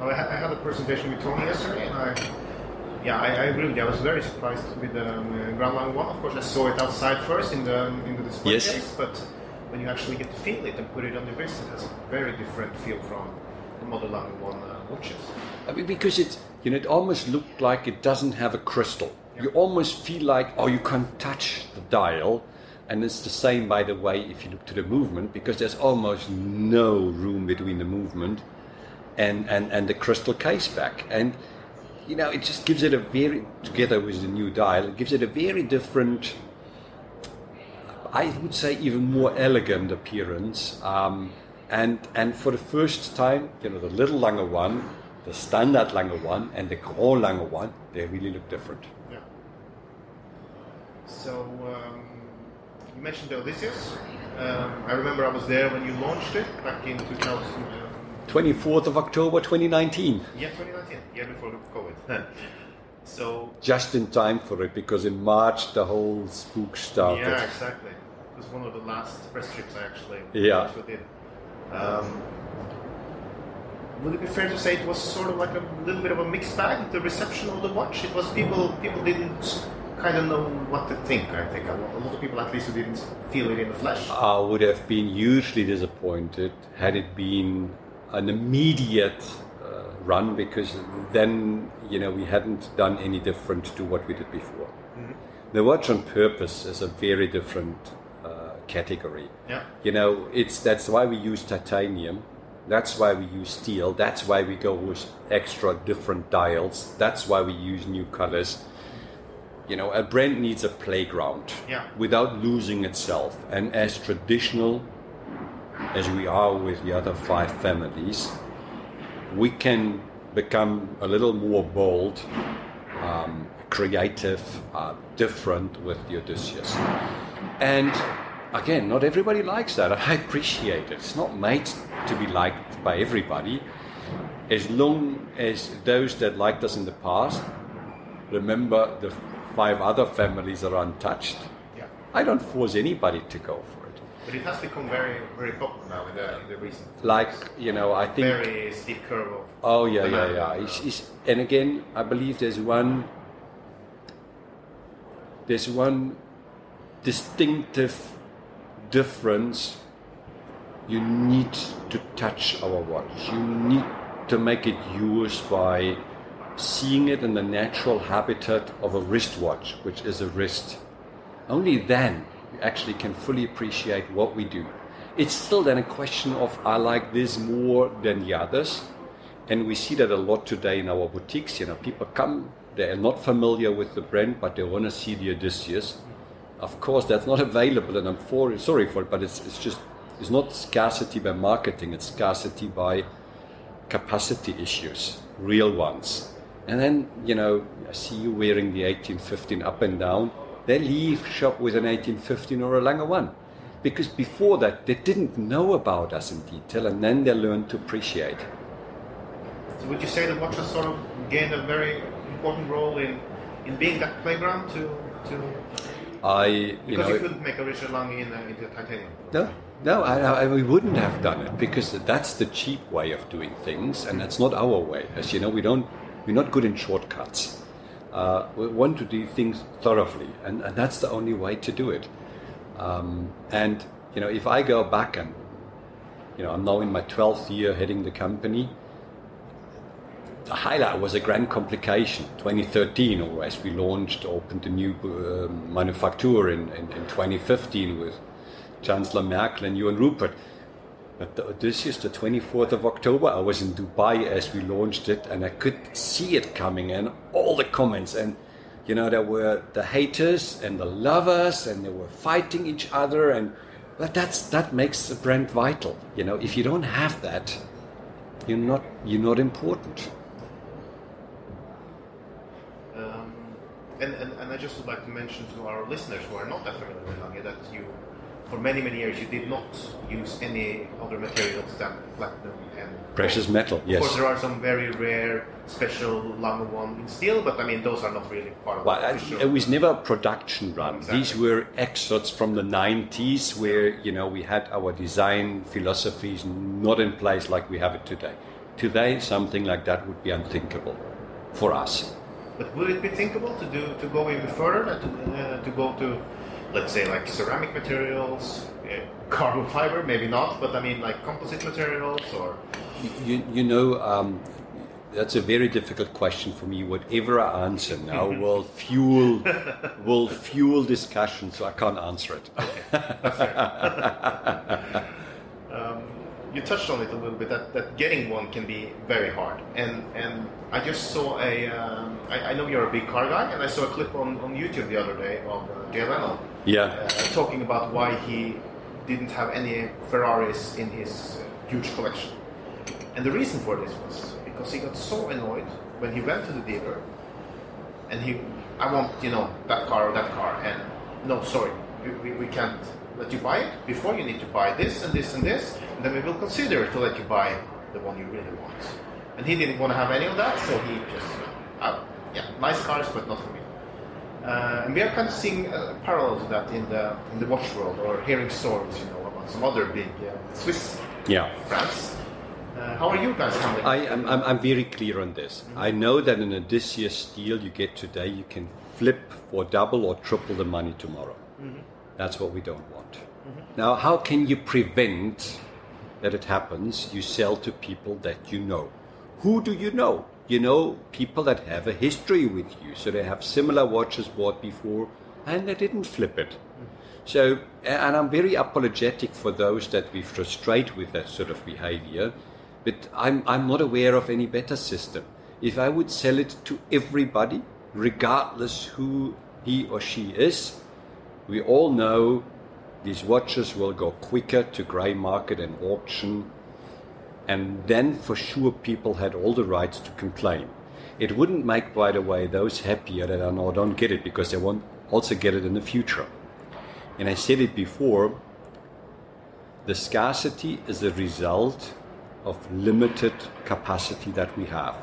I had a presentation with Tony yesterday, and I, yeah, I, I agree with you. I was very surprised with the um, uh, Grand Lang one. Of course, I saw it outside first in the in the display Yes. case, but when you actually get to feel it and put it on the wrist, it has a very different feel from the Model Lang one uh, watches. I mean, because it, you know, it almost looked like it doesn't have a crystal. You almost feel like, oh, you can't touch the dial. And it's the same, by the way, if you look to the movement, because there's almost no room between the movement and, and, and the crystal case back. And, you know, it just gives it a very, together with the new dial, it gives it a very different, I would say, even more elegant appearance. Um, and, and for the first time, you know, the little Lange one, the standard Lange one, and the Grand Lange one, they really look different. Yeah. So um, you mentioned the Odysseus. Um, I remember I was there when you launched it back in 2000. Um, 24th of October 2019. yeah, 2019, year before COVID. so Just in time for it, because in March the whole spook started. yeah, exactly. It was one of the last press trips I actually, Yeah. did. Um, would it be fair to say it was sort of like a little bit of a mixed bag? The reception of the watch. It was people. People didn't kind of know what to think. I think a lot, a lot of people, at least, who didn't feel it in the flesh. I would have been hugely disappointed had it been an immediate uh, run because then you know we hadn't done any different to what we did before. The watch on purpose is a very different uh, category. Yeah. You know, it's that's why we use titanium. That's why we use steel. That's why we go with extra different dials. That's why we use new colors. You know, a brand needs a playground Yeah. without losing itself. And as traditional as we are with the other five families, we can become a little more bold, um, creative, uh, different with the Odysseus. And again, not everybody likes that. I appreciate it. It's not made to be liked by everybody. As long as those that liked us in the past remember the five other families are untouched, Yeah. I don't force anybody to go for it. But it has become very, very popular now in the, in the recent. Like, you know, I think. very steep curve of. Oh yeah, yeah, yeah. It's, it's, and again, I believe there's one there's one distinctive difference. You need to touch our watch. You need to make it yours by seeing it in the natural habitat of a wristwatch, which is a wrist. Only then actually can fully appreciate what we do. It's still then a question of I like this more than the others. And we see that a lot today in our boutiques. You know, people come, they are not familiar with the brand, but they want to see the Odysseus. Of course, that's not available, and I'm for, sorry for it, but it's, it's just it's not scarcity by marketing. It's scarcity by capacity issues, real ones. And then, you know, I see you wearing the 1815 up and down. They leave shop with an 1815 or a Lange 1. Because before that, they didn't know about us in detail, and then they learned to appreciate. So would you say the watches sort of gained a very important role in, in being that playground to, to I, you because know, you couldn't make a Richard Lange in uh, a, into a titanium. No, no, I, I, we wouldn't have done it because that's the cheap way of doing things, and that's not our way. As you know, we don't, we're not good in shortcuts. Uh, want to do things thoroughly, and, and that's the only way to do it. Um, and you know, if I go back and you know, I'm now in my 12th year heading the company. The highlight was a grand complication, 2013, or as we launched, opened a new uh, manufacturer in, in, in 2015 with Chancellor Merkel and Johan Rupert. But the Odysseus, the 24th of October, I was in Dubai as we launched it, and I could see it coming and all the comments. And, you know, there were the haters and the lovers, and they were fighting each other. And but that's that makes the brand vital. You know, if you don't have that, you're not you're not important. Um, and, and, and I just would like to mention to our listeners who are not that familiar with Lange that you, for many, many years, you did not use any other materials than platinum and Precious metal, Yes. Of course, there are some very rare special Lange one in steel, but I mean, those are not really part of Well, the official. it was never a production run. Exactly. These were excerpts from the 90s where, you know, we had our design philosophies not in place like we have it today. Today, something like that would be unthinkable for us. But would it be thinkable to do to go even further and to, uh, to go to, let's say, like ceramic materials, uh, carbon fiber? Maybe not, but I mean, like composite materials or. You, you know, um, that's a very difficult question for me. Whatever I answer now will fuel will fuel discussion, so I can't answer it. you touched on it a little bit that, that getting one can be very hard and and I just saw a um, I, I know you're a big car guy and I saw a clip on, on YouTube the other day of uh, Jay Leno Yeah. uh, talking about why he didn't have any Ferraris in his huge collection. And the reason for this was because he got so annoyed when he went to the dealer and he I want you know that car or that car and no sorry we, we, we can't let you buy it. Before you need to buy this and this and this and then we will consider to let you buy the one you really want. And he didn't want to have any of that so he just uh, yeah nice cars but not for me uh, and we are kind of seeing a parallel to that in the in the watch world or hearing stories you know about some other big uh, Swiss Yeah. brands uh, how are you guys handling I am I'm, I'm very clear on this. I know that in an Odysseus deal you get today, you can flip for double or triple the money tomorrow. That's what we don't want. Now, how can you prevent that it happens? You sell to people that you know. Who do you know? You know people that have a history with you, so they have similar watches bought before, and they didn't flip it. So, and I'm very apologetic for those that we frustrate with that sort of behavior, but I'm, I'm not aware of any better system. If I would sell it to everybody, regardless who he or she is, we all know these watches will go quicker to grey market and auction, and then for sure people had all the rights to complain. It wouldn't make, by the way, those happier that I now don't get it because they won't also get it in the future. And I said it before the scarcity is a result of limited capacity that we have.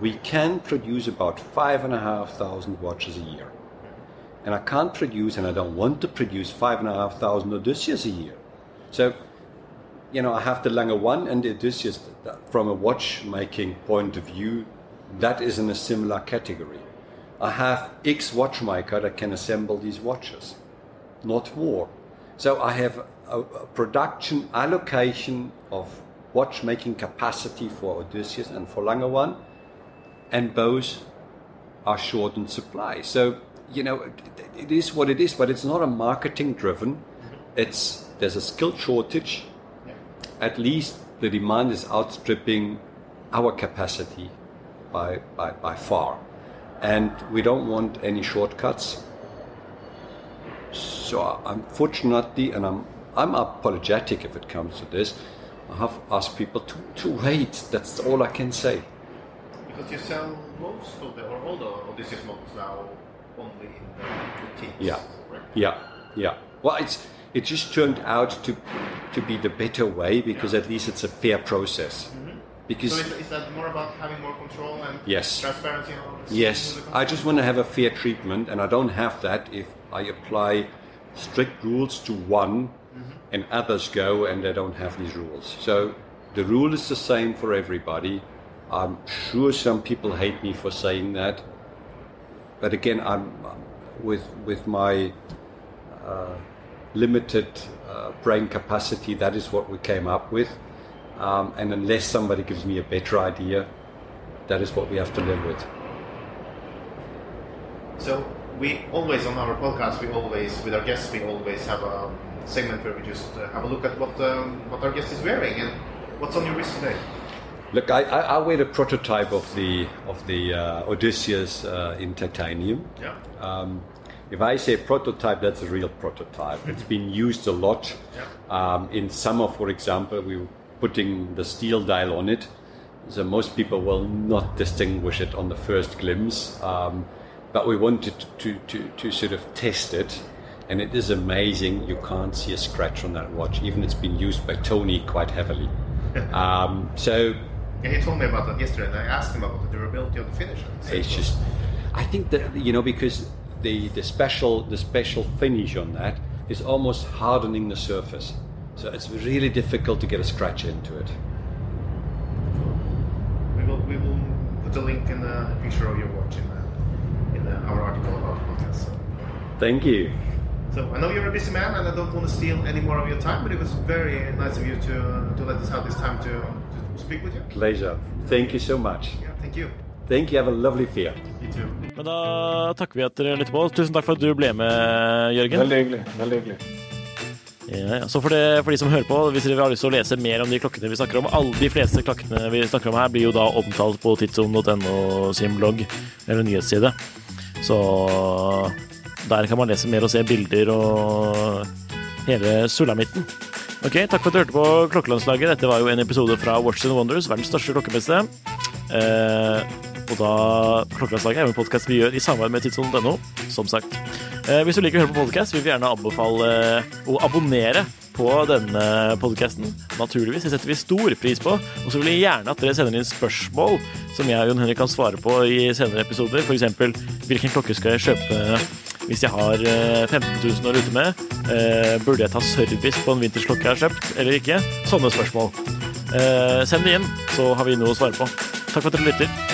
We can produce about five and a half thousand watches a year. And I can't produce, and I don't want to produce five and a half thousand Odysseus a year. So, you know, I have the Lange 1 and the Odysseus from a watchmaking point of view, that is in a similar category. I have X watchmaker that can assemble these watches, not more. So I have a, a production allocation of watchmaking capacity for Odysseus and for Lange 1, and both are short in supply. So, you know, it, it is what it is, but it's not a marketing driven. It's there's a skill shortage. At least the demand is outstripping our capacity by, by, by far. And we don't want any shortcuts. So unfortunately, and I'm I'm apologetic if it comes to this, I have asked people to, to wait. That's all I can say. Because you sell most of the, or all the Odysseus models now only in the boutiques. Yeah. right? Yeah, yeah. Well, it's it just turned out to to be the better way because at least it's a fair process. Because So is, is that more about having more control and Yes. transparency? and all this? yes, I just want to have a fair treatment, and I don't have that if I apply strict rules to one, and others go and they don't have these rules. So the rule is the same for everybody. I'm sure some people hate me for saying that, but again, I'm with with my uh, limited uh, brain capacity. That is what we came up with, um, and unless somebody gives me a better idea, that is what we have to live with. So we always on our podcast, we always with our guests, we always have a segment where we just uh, have a look at what um, what our guest is wearing and what's on your wrist today. Look, I, I, I wear the prototype of the of the uh, Odysseus uh, in titanium. Yeah. Um, if I say prototype, that's a real prototype. It's been used a lot. Um, in summer, for example, we were putting the steel dial on it, so most people will not distinguish it on the first glimpse. Um, but we wanted to, to, to sort of test it, and it is amazing. You can't see a scratch on that watch, even it's been used by Tony quite heavily. um, so Yeah, he told me about that yesterday, and I asked him about the durability of the finish. and he said it's just I think that you know because the the special the special finish on that is almost hardening the surface, so it's really difficult to get a scratch into it. we will we will put a link in the picture of your watch in, the, in the, our article about the podcast. Thank you. So I know you're a busy man, and I don't want to steal any more of your time. But it was very nice of you to to let us have this time to, to speak with you. Pleasure. Thank you so much. Yeah, thank you. Thank you. Have a lovely fair. You too. Men da takker vi at dere lytter på. Tusen takk for at du ble med, Jørgen. Veldig hyggelig. veldig hyggelig. Ja, ja. Så for, det, for de som hører på, hvis dere har lyst til å lese mer om de klokkene vi snakker om Alle de fleste klokkene vi snakker om her, blir jo da omtalt på tidsom.no sin blogg eller nyhetsside. Så der kan man lese mer og se bilder og hele sulamitten. Ok, Takk for at du hørte på Klokkelandslaget. Dette var jo en episode fra Watch and Wonders, verdens største klokkemesse. Eh, og da Klokkelandslaget er en podkast vi gjør i samarbeid med tidssonen.no, som sagt. Eh, hvis du liker å høre på podkast, vil vi gjerne anbefale å abonnere på denne podkasten. Naturligvis, det setter vi stor pris på. Og så vil jeg gjerne at dere sender inn spørsmål som jeg og Jon Henrik kan svare på i senere episoder. F.eks.: Hvilken klokke skal jeg kjøpe hvis jeg har eh, 15 000 å rute med? Eh, burde jeg ta service på en vintersklokke jeg har kjøpt, eller ikke? Sånne spørsmål. Eh, send det inn, så har vi noe å svare på. Takk for at dere lytter.